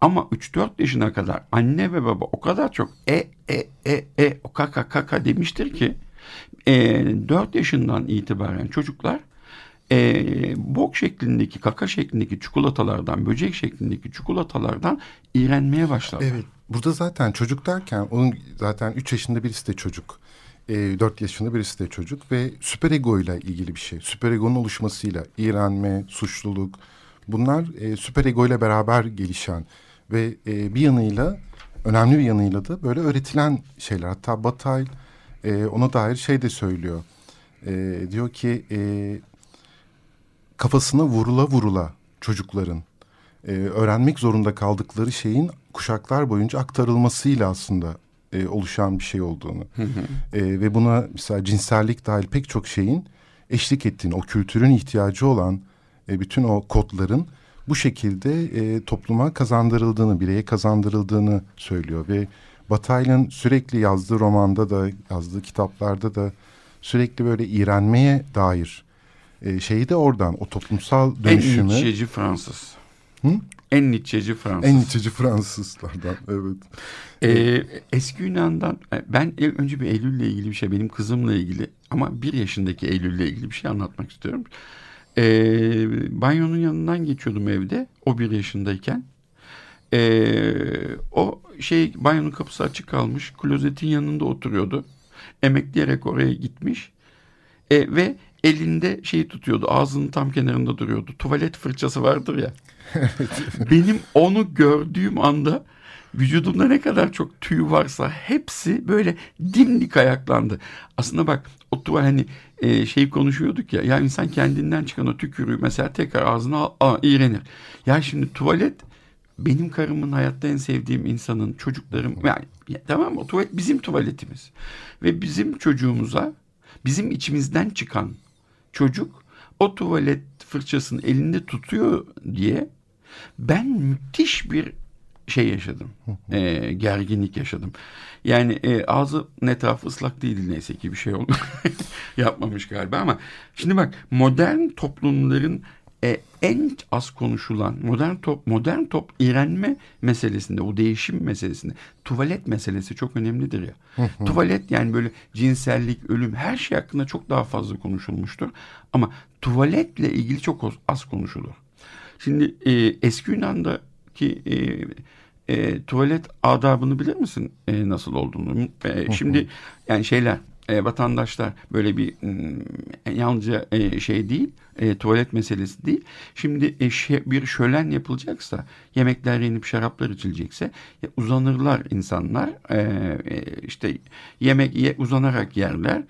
Ama 3-4 yaşına kadar anne ve baba o kadar çok e e e e kaka kaka demiştir ki e, 4 yaşından itibaren çocuklar e, bok şeklindeki kaka şeklindeki çikolatalardan böcek şeklindeki çikolatalardan iğrenmeye başlar. Evet burada zaten çocuk derken onun zaten 3 yaşında birisi de çocuk. E, 4 yaşında birisi de çocuk ve süper ego ile ilgili bir şey. Süper egonun oluşmasıyla iğrenme, suçluluk bunlar e, süper ego ile beraber gelişen ve e, bir yanıyla önemli bir yanıyla da böyle öğretilen şeyler. Hatta Batay e, ona dair şey de söylüyor. E, diyor ki e, kafasına vurula vurula çocukların e, öğrenmek zorunda kaldıkları şeyin kuşaklar boyunca aktarılmasıyla aslında e, oluşan bir şey olduğunu E, ve buna mesela cinsellik dahil pek çok şeyin eşlik ettiğini, o kültürün ihtiyacı olan e, bütün o kodların bu şekilde e, topluma kazandırıldığını, bireye kazandırıldığını söylüyor ve Batayl'ın sürekli yazdığı romanda da, yazdığı kitaplarda da sürekli böyle iğrenmeye dair e, şeyi de oradan, o toplumsal dönüşümü. En Nietzsche'ci Fransız. Hı? En Nietzsche'ci Fransız. En Nietzsche'ci Fransızlardan, evet. Ee, eski Yunan'dan, e, ben önce bir Eylül'le ilgili bir şey, benim kızımla ilgili ama bir yaşındaki Eylül'le ilgili bir şey anlatmak istiyorum. Ee, banyonun yanından geçiyordum evde, o bir yaşındayken. Ee, o şey banyonun kapısı açık kalmış. Klozetin yanında oturuyordu. Emekleyerek oraya gitmiş. E, ve elinde şeyi tutuyordu. Ağzının tam kenarında duruyordu. Tuvalet fırçası vardır ya. Benim onu gördüğüm anda vücudumda ne kadar çok tüy varsa hepsi böyle dimdik ayaklandı. Aslında bak o tuval hani e, şey konuşuyorduk ya. Ya insan kendinden çıkan o tükürüğü mesela tekrar ağzına al, aa, iğrenir. Ya şimdi tuvalet benim karımın hayatta en sevdiğim insanın çocuklarım yani ya, tamam mı? Tuvalet bizim tuvaletimiz. Ve bizim çocuğumuza bizim içimizden çıkan çocuk o tuvalet fırçasını elinde tutuyor diye ben müthiş bir şey yaşadım. e, gerginlik yaşadım. Yani e, ağzı etrafı ıslak değildi neyse ki bir şey oldu. Yapmamış galiba ama şimdi bak modern toplumların e, en az konuşulan modern top modern top iğrenme meselesinde o değişim meselesinde tuvalet meselesi çok önemlidir ya. tuvalet yani böyle cinsellik, ölüm her şey hakkında çok daha fazla konuşulmuştur. Ama tuvaletle ilgili çok az konuşulur. Şimdi e, eski Yunan'daki e, e, tuvalet adabını bilir misin e, nasıl olduğunu? E, şimdi yani şeyler e, vatandaşlar böyle bir e, yalnızca e, şey değil, e, tuvalet meselesi değil. Şimdi e, şey, bir şölen yapılacaksa, yemekler yenip şaraplar içilecekse e, uzanırlar insanlar. E, e, işte yemek ye, uzanarak yerler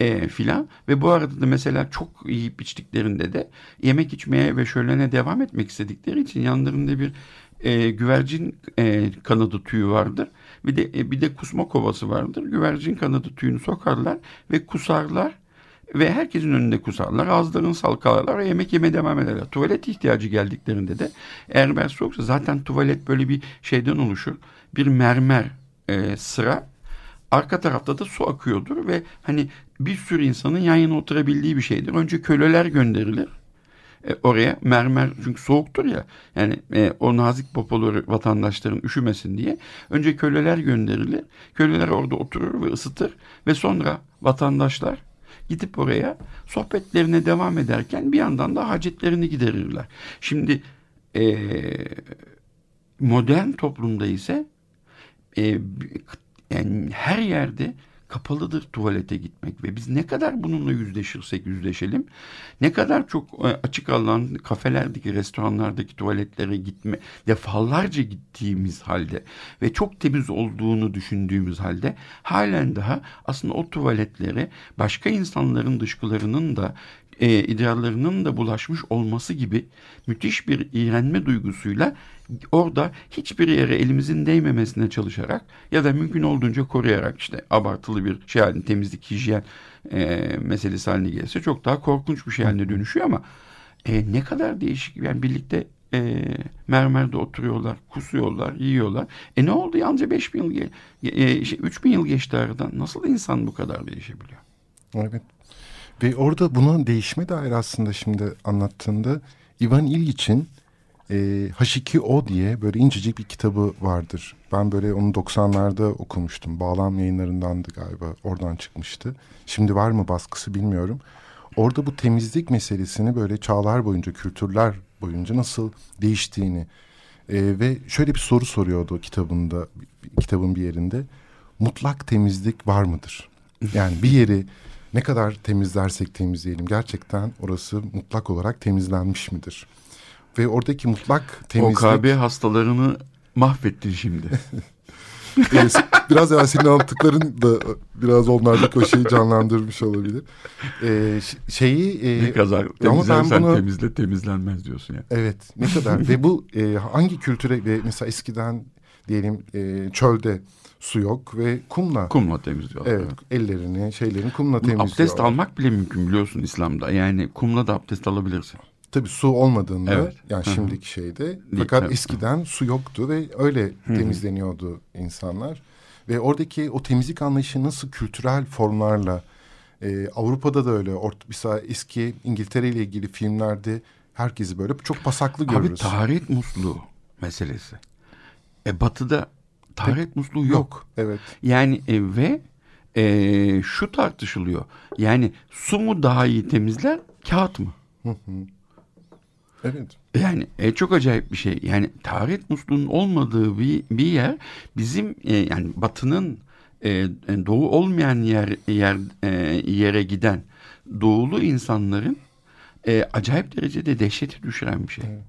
e, filan ve bu arada da mesela çok yiyip içtiklerinde de yemek içmeye ve şölene devam etmek istedikleri için yanlarında bir e, güvercin e, kanadı tüyü vardır. Bir de e, bir de kusma kovası vardır. Güvercin kanadı tüyünü sokarlar ve kusarlar ve herkesin önünde kusarlar. Ağızlarını salkalarlar ve yemek yemeye devam ederler. Tuvalet ihtiyacı geldiklerinde de eğer ben yoksa zaten tuvalet böyle bir şeyden oluşur. Bir mermer e, sıra arka tarafta da su akıyordur ve hani bir sürü insanın yan yana oturabildiği bir şeydir. Önce köleler gönderilir e, oraya mermer çünkü soğuktur ya yani e, o nazik popoları vatandaşların üşümesin diye önce köleler gönderilir. Köleler orada oturur ve ısıtır ve sonra vatandaşlar gidip oraya sohbetlerine devam ederken bir yandan da hacetlerini giderirler. Şimdi e, modern toplumda ise e, yani her yerde kapalıdır tuvalete gitmek ve biz ne kadar bununla yüzleşirsek yüzleşelim ne kadar çok e, açık alan kafelerdeki restoranlardaki tuvaletlere gitme defalarca gittiğimiz halde ve çok temiz olduğunu düşündüğümüz halde halen daha aslında o tuvaletlere başka insanların dışkılarının da e, ideallerinin de bulaşmış olması gibi müthiş bir iğrenme duygusuyla orada hiçbir yere elimizin değmemesine çalışarak ya da mümkün olduğunca koruyarak işte abartılı bir şey halinde temizlik, hijyen e, meselesi haline gelirse çok daha korkunç bir şey haline dönüşüyor ama e, ne kadar değişik yani birlikte e, mermerde oturuyorlar, kusuyorlar, yiyorlar. E ne oldu? Yalnızca 5 bin yıl, e, şey, 3 bin yıl geçti aradan. Nasıl insan bu kadar değişebiliyor? Evet. Ve orada bunun değişme dair aslında şimdi anlattığında Ivan İlgiç'in e, H2O diye böyle incecik bir kitabı vardır. Ben böyle onu 90'larda okumuştum. Bağlam yayınlarındandı galiba. Oradan çıkmıştı. Şimdi var mı baskısı bilmiyorum. Orada bu temizlik meselesini böyle çağlar boyunca, kültürler boyunca nasıl değiştiğini e, ve şöyle bir soru soruyordu kitabında, kitabın bir yerinde. Mutlak temizlik var mıdır? Yani bir yeri ne kadar temizlersek temizleyelim gerçekten orası mutlak olarak temizlenmiş midir? Ve oradaki mutlak temizlik... OKB hastalarını mahvettin şimdi. biraz evvel senin anlattıkların da biraz onlardaki o şeyi canlandırmış olabilir. Ee, şeyi... E, ne kadar temizlersen bunu, temizle temizlenmez diyorsun yani. Evet ne kadar ve bu e, hangi kültüre ve mesela eskiden diyelim e, çölde su yok ve kumla. Kumla temizliyorlar. Evet, evet. ellerini, şeylerini kumla temizliyorlar. Abdest almak bile mümkün biliyorsun İslam'da. Yani kumla da abdest alabilirsin. Tabii su olmadığında evet. yani Hı-hı. şimdiki şeyde fakat Değil, eskiden su yoktu ve öyle Hı-hı. temizleniyordu insanlar. Ve oradaki o temizlik anlayışı nasıl kültürel formlarla e, Avrupa'da da öyle. Ort mesela eski İngiltere ile ilgili filmlerde herkesi böyle çok pasaklı görürüz. Abi taharet musluğu meselesi. E, batı'da taharet musluğu yok. yok. Evet. Yani e, ve e, şu tartışılıyor. Yani su mu daha iyi temizler, kağıt mı? Hı hı. Evet. Yani e, çok acayip bir şey. Yani taharet musluğunun olmadığı bir, bir yer bizim e, yani batının e, e, doğu olmayan yer, yer e, yere giden doğulu insanların e, acayip derecede dehşete düşüren bir şey. Evet.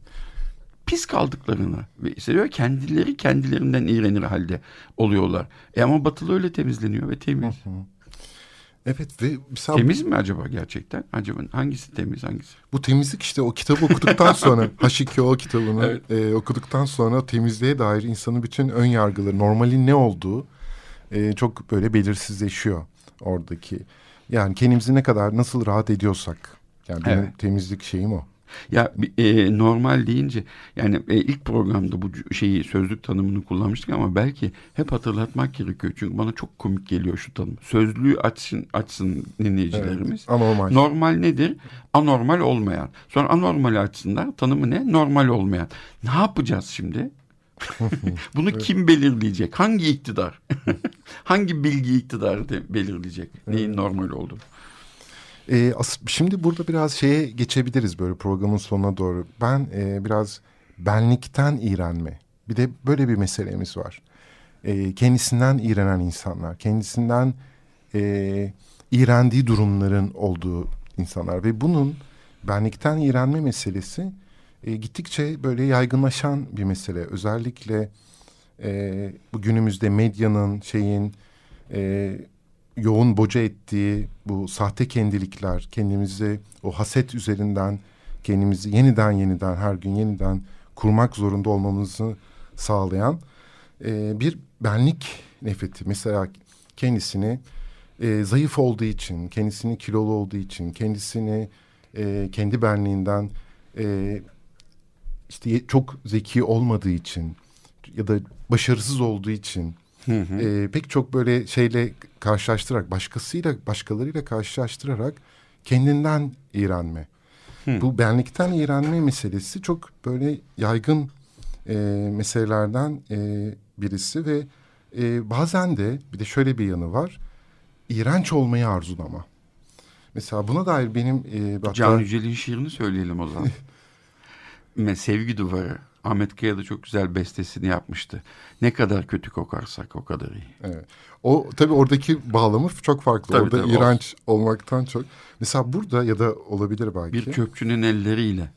Pis kaldıklarını ve hissediyor kendileri kendilerinden iğrenir halde oluyorlar. E ama batılı öyle temizleniyor ve temiz. Hı hı. Evet ve mesela... Temiz mi acaba gerçekten? Acaba hangisi temiz hangisi? Bu temizlik işte o kitabı okuduktan sonra H2O kitabını evet. e, okuduktan sonra temizliğe dair insanın bütün ön yargıları normalin ne olduğu e, çok böyle belirsizleşiyor oradaki. Yani kendimizi ne kadar nasıl rahat ediyorsak yani benim evet. temizlik şeyim o. Ya e, normal deyince yani e, ilk programda bu şeyi sözlük tanımını kullanmıştık ama belki hep hatırlatmak gerekiyor. Çünkü bana çok komik geliyor şu tanım. Sözlüğü açsın açsın dinleyicilerimiz. Evet, anormal. Normal nedir? Anormal olmayan. Sonra anormal açsınlar. Tanımı ne? Normal olmayan. Ne yapacağız şimdi? Bunu evet. kim belirleyecek? Hangi iktidar? Hangi bilgi iktidarı belirleyecek? Neyin evet. normal olduğunu? E, şimdi burada biraz şeye geçebiliriz böyle programın sonuna doğru. Ben e, biraz benlikten iğrenme. Bir de böyle bir meselemiz var. E, kendisinden iğrenen insanlar, kendisinden e, iğrendiği durumların olduğu insanlar ve bunun benlikten iğrenme meselesi e, gittikçe böyle yaygınlaşan bir mesele. Özellikle e, bu medyanın şeyin e, yoğun boca ettiği bu sahte kendilikler, kendimizi o haset üzerinden kendimizi yeniden yeniden her gün yeniden kurmak zorunda olmamızı sağlayan e, bir benlik nefreti. Mesela kendisini e, zayıf olduğu için, kendisini kilolu olduğu için, kendisini e, kendi benliğinden e, işte çok zeki olmadığı için ya da başarısız olduğu için Hı hı. E, pek çok böyle şeyle karşılaştırarak, başkasıyla, başkalarıyla karşılaştırarak kendinden iğrenme. Hı. Bu benlikten iğrenme meselesi çok böyle yaygın e, meselelerden e, birisi ve e, bazen de bir de şöyle bir yanı var. İğrenç olmayı arzulama. Mesela buna dair benim... E, hatta... Can Yücel'in şiirini söyleyelim o zaman. Sevgi Duvarı. Ahmet Kaya da çok güzel bestesini yapmıştı. Ne kadar kötü kokarsak o kadar iyi. Evet. O tabii oradaki bağlamı çok farklı. Tabii, Orada tabii, iğrenç olsun. olmaktan çok. Mesela burada ya da olabilir belki. Bir köpçünün elleriyle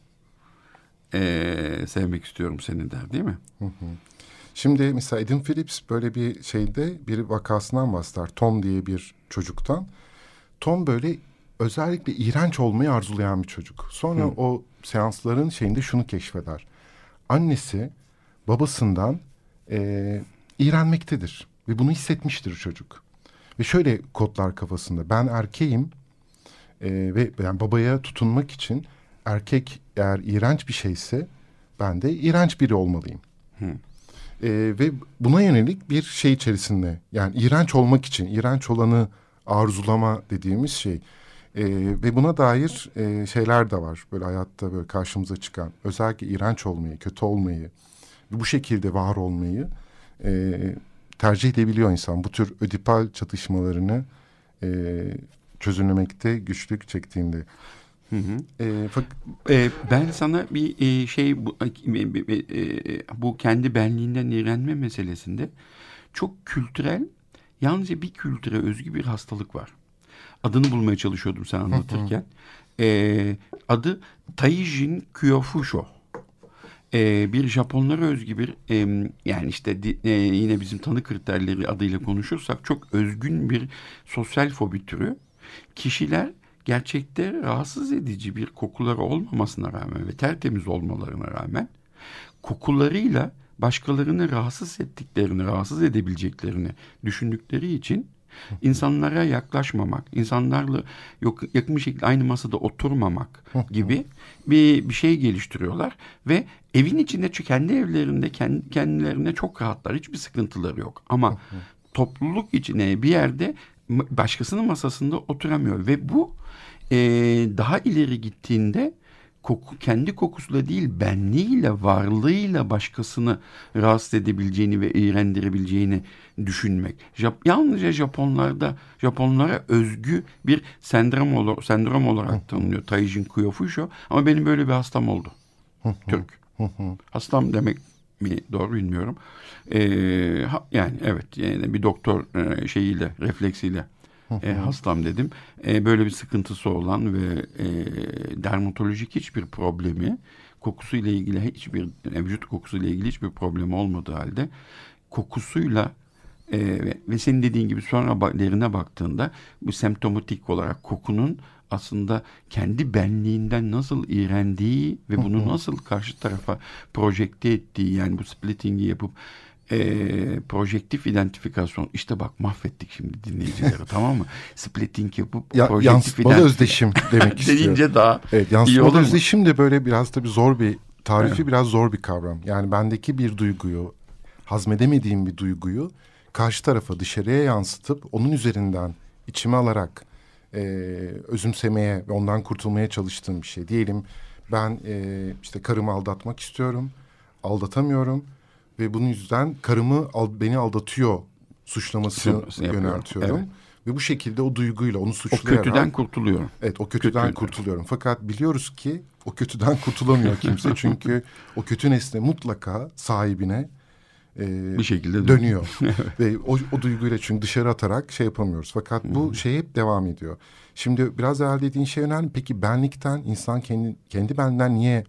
ee, sevmek istiyorum seni der değil mi? Hı hı. Şimdi mesela Edin Phillips böyle bir şeyde bir vakasından bahseder. Tom diye bir çocuktan. Tom böyle özellikle iğrenç olmayı arzulayan bir çocuk. Sonra Hı. o seansların şeyinde şunu keşfeder. Annesi babasından e, iğrenmektedir. Ve bunu hissetmiştir çocuk. Ve şöyle kodlar kafasında. Ben erkeğim e, ve yani babaya tutunmak için erkek eğer iğrenç bir şeyse ben de iğrenç biri olmalıyım. Hı. E, ve buna yönelik bir şey içerisinde yani iğrenç olmak için iğrenç olanı arzulama dediğimiz şey. E, ve buna dair e, şeyler de var böyle hayatta böyle karşımıza çıkan özellikle iğrenç olmayı, kötü olmayı, bu şekilde var olmayı e, tercih edebiliyor insan. Bu tür ödipal çatışmalarını e, çözümlemekte güçlük çektiğinde. Hı hı. E, e, ben sana bir e, şey bu, e, e, bu kendi benliğinden iğrenme meselesinde çok kültürel yalnızca bir kültüre özgü bir hastalık var. Adını bulmaya çalışıyordum sen anlatırken. E, adı Taijin Kyofusho e, bir Japonlara özgü bir e, yani işte e, yine bizim tanı kriterleri adıyla konuşursak çok özgün bir sosyal fobi türü. Kişiler gerçekte rahatsız edici bir kokuları olmamasına rağmen ve tertemiz olmalarına rağmen kokularıyla başkalarını rahatsız ettiklerini, rahatsız edebileceklerini düşündükleri için insanlara yaklaşmamak, insanlarla yok, yakın bir şekilde aynı masada oturmamak gibi bir, bir şey geliştiriyorlar ve evin içinde kendi evlerinde kendi, kendilerine çok rahatlar. Hiçbir sıkıntıları yok. Ama topluluk içine bir yerde başkasının masasında oturamıyor ve bu e, daha ileri gittiğinde koku, kendi kokusuyla değil benliğiyle, varlığıyla başkasını rahatsız edebileceğini ve iğrendirebileceğini düşünmek. Jap, yalnızca Japonlarda, Japonlara özgü bir sendrom, olur, sendrom olarak tanınıyor. Taijin Kuyofusho ama benim böyle bir hastam oldu. Türk. Hastam demek mi doğru bilmiyorum. Ee, yani evet yani bir doktor e, şeyiyle refleksiyle e, hastam dedim. E, böyle bir sıkıntısı olan ve e, dermatolojik hiçbir problemi kokusuyla ilgili hiçbir vücut kokusuyla ilgili hiçbir problemi olmadığı halde kokusuyla e, ve senin dediğin gibi sonra derine baktığında bu semptomatik olarak kokunun aslında kendi benliğinden nasıl iğrendiği ve bunu nasıl karşı tarafa projekte ettiği yani bu splitting'i yapıp e, projektif identifikasyon işte bak mahvettik şimdi dinleyicileri tamam mı? Splitting yapıp ya, yansıtmalı özdeşim demek istiyor. Deyince daha evet, yansıtmalı iyi özdeşim de böyle biraz tabii zor bir tarifi evet. biraz zor bir kavram. Yani bendeki bir duyguyu hazmedemediğim bir duyguyu karşı tarafa dışarıya yansıtıp onun üzerinden içime alarak e, özümsemeye ve ondan kurtulmaya çalıştığım bir şey. Diyelim ben e, işte karımı aldatmak istiyorum, aldatamıyorum ve bunun yüzden karımı al, beni aldatıyor suçlaması yöneltiyorum. Evet. Ve bu şekilde o duyguyla onu suçlayarak... O kötüden kurtuluyorum. Evet o kötüden Kötü. kurtuluyorum. Fakat biliyoruz ki o kötüden kurtulamıyor kimse. Çünkü o kötü nesne mutlaka sahibine e, bir şekilde dönüyor. Ve o, o duyguyla çünkü dışarı atarak şey yapamıyoruz. Fakat bu hmm. şey hep devam ediyor. Şimdi biraz evvel dediğin şey önemli. Peki benlikten insan kendi, kendi benden niye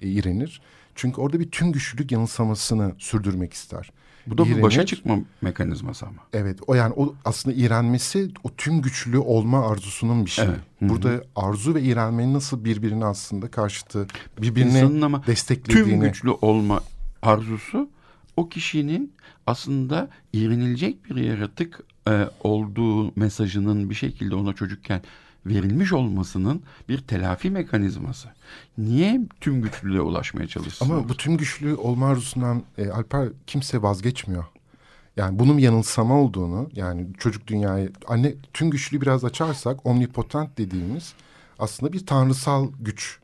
e, iğrenir? Çünkü orada bir tüm güçlülük yanılsamasını sürdürmek ister. Bu da İğrenir. bir başa çıkma mekanizması ama. Evet o yani o aslında iğrenmesi o tüm güçlü olma arzusunun bir şeyi. Evet. Burada arzu ve iğrenmenin nasıl birbirini aslında karşıtı birbirini ama desteklediğini. Tüm güçlü olma arzusu o kişinin aslında iğrenilecek bir yaratık e, olduğu mesajının bir şekilde ona çocukken verilmiş olmasının bir telafi mekanizması. Niye tüm güçlülüğe ulaşmaya çalışsın? Ama bu tüm güçlü olma arzusundan e, Alper kimse vazgeçmiyor. Yani bunun yanılsama olduğunu yani çocuk dünyayı anne tüm güçlüğü biraz açarsak omnipotent dediğimiz aslında bir tanrısal güç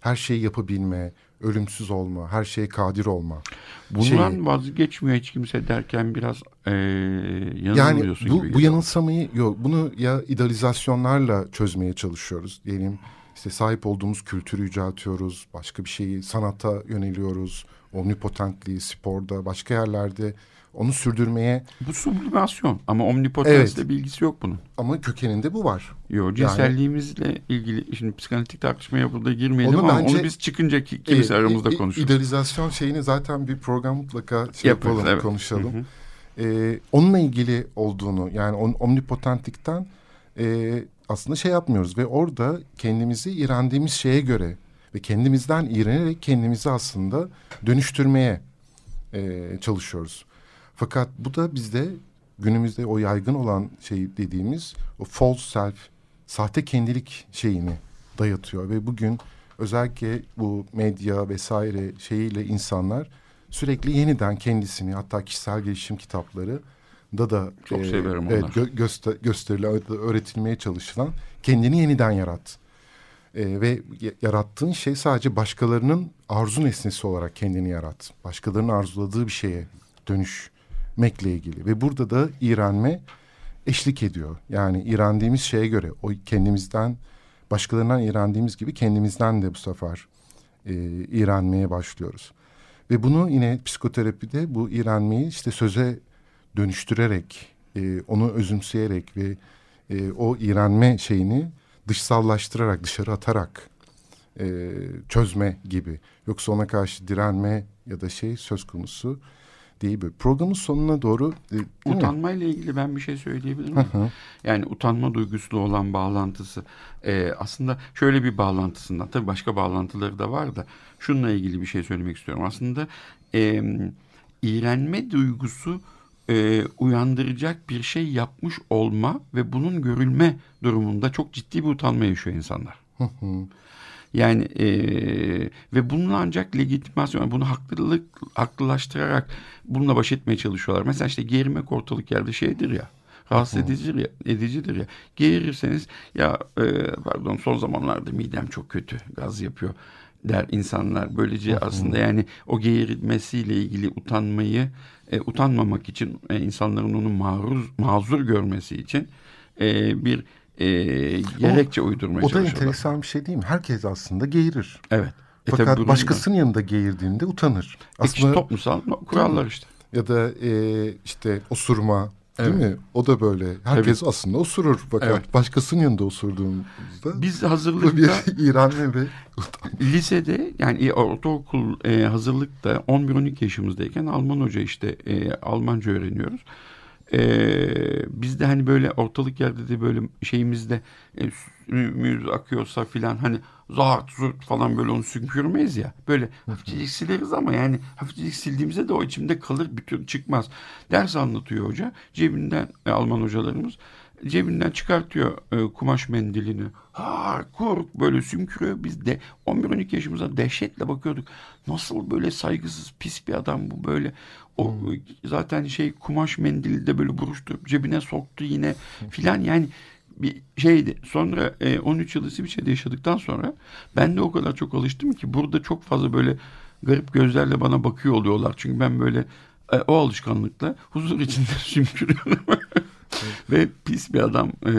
her şeyi yapabilme, ölümsüz olma, her şeye kadir olma. Bundan şeyi, vazgeçmiyor hiç kimse derken biraz e, yanılmıyorsun yani bu, gibi. Bu yanılsamayı yok. Bunu ya idealizasyonlarla çözmeye çalışıyoruz diyelim. İşte sahip olduğumuz kültürü yüceltiyoruz. Başka bir şeyi sanatta yöneliyoruz. Omnipotentliği sporda başka yerlerde onu sürdürmeye... Bu sublimasyon ama omnipotensle evet. bilgisi yok bunun. Ama kökeninde bu var. Yok cinselliğimizle yani, ilgili şimdi psikanalitik tartışmaya burada girmeyelim onu ama bence, onu biz çıkınca ki, kimisi e, aramızda konuşuruz. İdealizasyon şeyini zaten bir program mutlaka şey Yaparız, yapalım, evet. konuşalım. Hı hı. Ee, onunla ilgili olduğunu yani on, omnipotentlikten e, aslında şey yapmıyoruz ve orada kendimizi iğrendiğimiz şeye göre ve kendimizden iğrenerek kendimizi aslında dönüştürmeye e, çalışıyoruz. Fakat bu da bizde günümüzde o yaygın olan şey dediğimiz o false self, sahte kendilik şeyini dayatıyor ve bugün özellikle bu medya vesaire şeyiyle insanlar sürekli yeniden kendisini hatta kişisel gelişim kitapları da da çok e, severim onlar. Evet, gö göster gösterilen öğretilmeye çalışılan kendini yeniden yarat. E, ve yarattığın şey sadece başkalarının arzu nesnesi olarak kendini yarat. Başkalarının arzuladığı bir şeye dönüş mekle ilgili ve burada da iğrenme eşlik ediyor. Yani iğrendiğimiz şeye göre o kendimizden başkalarından iğrendiğimiz gibi kendimizden de bu sefer e, iğrenmeye başlıyoruz. Ve bunu yine psikoterapide bu iğrenmeyi işte söze dönüştürerek, e, onu özümseyerek ve e, o iğrenme şeyini dışsallaştırarak, dışarı atarak e, çözme gibi. Yoksa ona karşı direnme ya da şey söz konusu diye bir programın sonuna doğru e, utanma ile ilgili ben bir şey söyleyebilir miyim? Yani utanma duygusuyla olan bağlantısı e, aslında şöyle bir bağlantısından tabii başka bağlantıları da var da şununla ilgili bir şey söylemek istiyorum. Aslında e, iğrenme duygusu e, uyandıracak bir şey yapmış olma ve bunun görülme durumunda çok ciddi bir utanma yaşıyor insanlar. Yani e, ve bunun ancak legitimasyon, bunu haklılık haklılaştırarak bununla baş etmeye çalışıyorlar. Mesela işte geğirmek ortalık yerde şeydir ya rahatsız edicidir ya, edicidir ya. Geğirirseniz ya e, pardon son zamanlarda midem çok kötü gaz yapıyor der insanlar. Böylece aslında yani o geğirmesiyle ilgili utanmayı e, utanmamak için e, insanların onu maruz, mazur görmesi için e, bir e, gerekçe o, uydurmaya O da enteresan bir şey değil mi? Herkes aslında geğirir. Evet. E Fakat e başkasının yanında geğirdiğinde utanır. Aslında, işte toplumsal kurallar işte. Ya da e, işte osurma, Değil evet. mi? O da böyle. Herkes Tabii. aslında osurur. Fakat evet. başkasının yanında osurduğumuzda biz hazırlıkta bir İran ve lisede yani ortaokul e, hazırlıkta 11-12 yaşımızdayken Alman hoca işte e, Almanca öğreniyoruz. Ee, biz de hani böyle ortalık yerde de böyle şeyimizde e, sümüğümüz akıyorsa filan hani zart zurt falan böyle onu sümkürmeyiz ya. Böyle hafifçecik sileriz ama yani hafifçecik sildiğimizde de o içimde kalır türlü çıkmaz. Ders anlatıyor hoca. Cebinden e, Alman hocalarımız cebinden çıkartıyor e, kumaş mendilini. Ha kork böyle sümkürüyor. Biz de 11-12 yaşımızda dehşetle bakıyorduk. Nasıl böyle saygısız pis bir adam bu böyle. O hmm. zaten şey kumaş mendili de böyle buruşturup cebine soktu yine filan yani bir şeydi. Sonra e, 13 yıl İsviçre'de yaşadıktan sonra ben de o kadar çok alıştım ki burada çok fazla böyle garip gözlerle bana bakıyor oluyorlar. Çünkü ben böyle e, o alışkanlıkla huzur içinde sümkürüyorum. Ve pis bir adam e,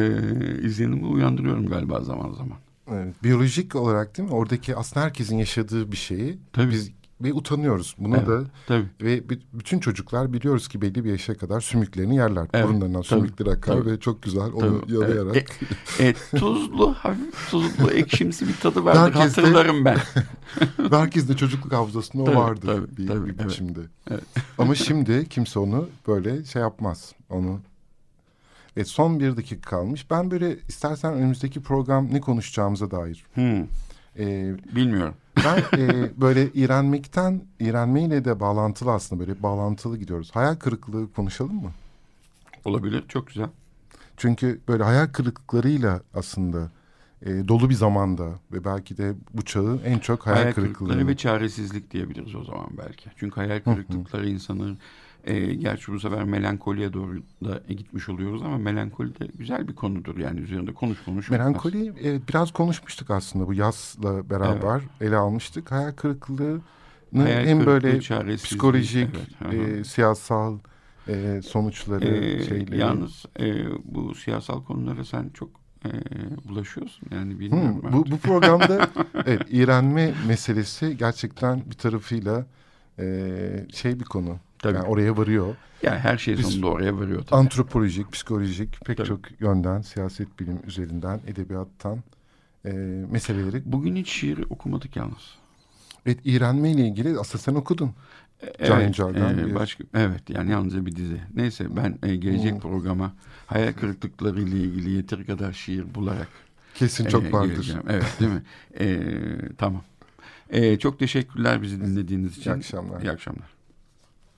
izlenimi uyandırıyorum galiba zaman zaman. Evet, biyolojik olarak değil mi? Oradaki aslında herkesin yaşadığı bir şeyi Tabii. biz ve utanıyoruz. Buna evet, da tabii. ve bütün çocuklar biliyoruz ki belli bir yaşa kadar sümüklerini yerler. Evet, Burunlarından sümükleri akar tabii. ve çok güzel onu tabii. yalayarak. E, e, tuzlu, hafif tuzlu, ekşimsi bir tadı vardır. Herkes Hatırlarım ben. Herkes de çocukluk hafızasında tabii, o vardır tabii, bir, tabii, bir evet, biçimde. Evet. Ama şimdi kimse onu böyle şey yapmaz. Onu Evet son bir dakika kalmış. Ben böyle istersen önümüzdeki program ne konuşacağımıza dair. Hmm. Ee, Bilmiyorum. Ben e, böyle iğrenmekten, iğrenmeyle de bağlantılı aslında böyle bağlantılı gidiyoruz. Hayal kırıklığı konuşalım mı? Olabilir, çok güzel. Çünkü böyle hayal kırıklıklarıyla aslında e, dolu bir zamanda ve belki de bu çağı en çok hayal, hayal kırıklığı ve çaresizlik diyebiliriz o zaman belki. Çünkü hayal kırıklıkları insanın e, gerçi bu sefer melankoliye doğru da gitmiş oluyoruz ama melankoli de güzel bir konudur yani üzerinde konuşmamış. Melankoli e, biraz konuşmuştuk aslında bu yazla beraber evet. ele almıştık. Hayal kırıklığı Hayal hem böyle psikolojik, evet, e, siyasal e, sonuçları ee, şeyleri. Yalnız e, bu siyasal konulara sen çok e, bulaşıyorsun yani bilmiyorum. Hmm, bu, bu programda evet, iğrenme meselesi gerçekten bir tarafıyla e, şey bir konu. Tabii. Yani oraya varıyor. Yani her şey sonunda oraya varıyor. Tabii. Antropolojik, psikolojik pek tabii. çok yönden, siyaset bilim üzerinden, edebiyattan e, meseleleri. Bugün hiç şiir okumadık yalnız. Evet, iğrenme ile ilgili aslında sen okudun. Evet, Can e, bir... başka, evet yani yalnızca bir dizi. Neyse ben e, gelecek hmm. programa hayal kırıklıkları ile ilgili yeteri kadar şiir bularak Kesin çok e, vardır. Geleceğim. Evet değil mi? E, tamam. E, çok teşekkürler bizi dinlediğiniz için. İyi akşamlar. İyi akşamlar.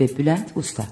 ve Bülent Usta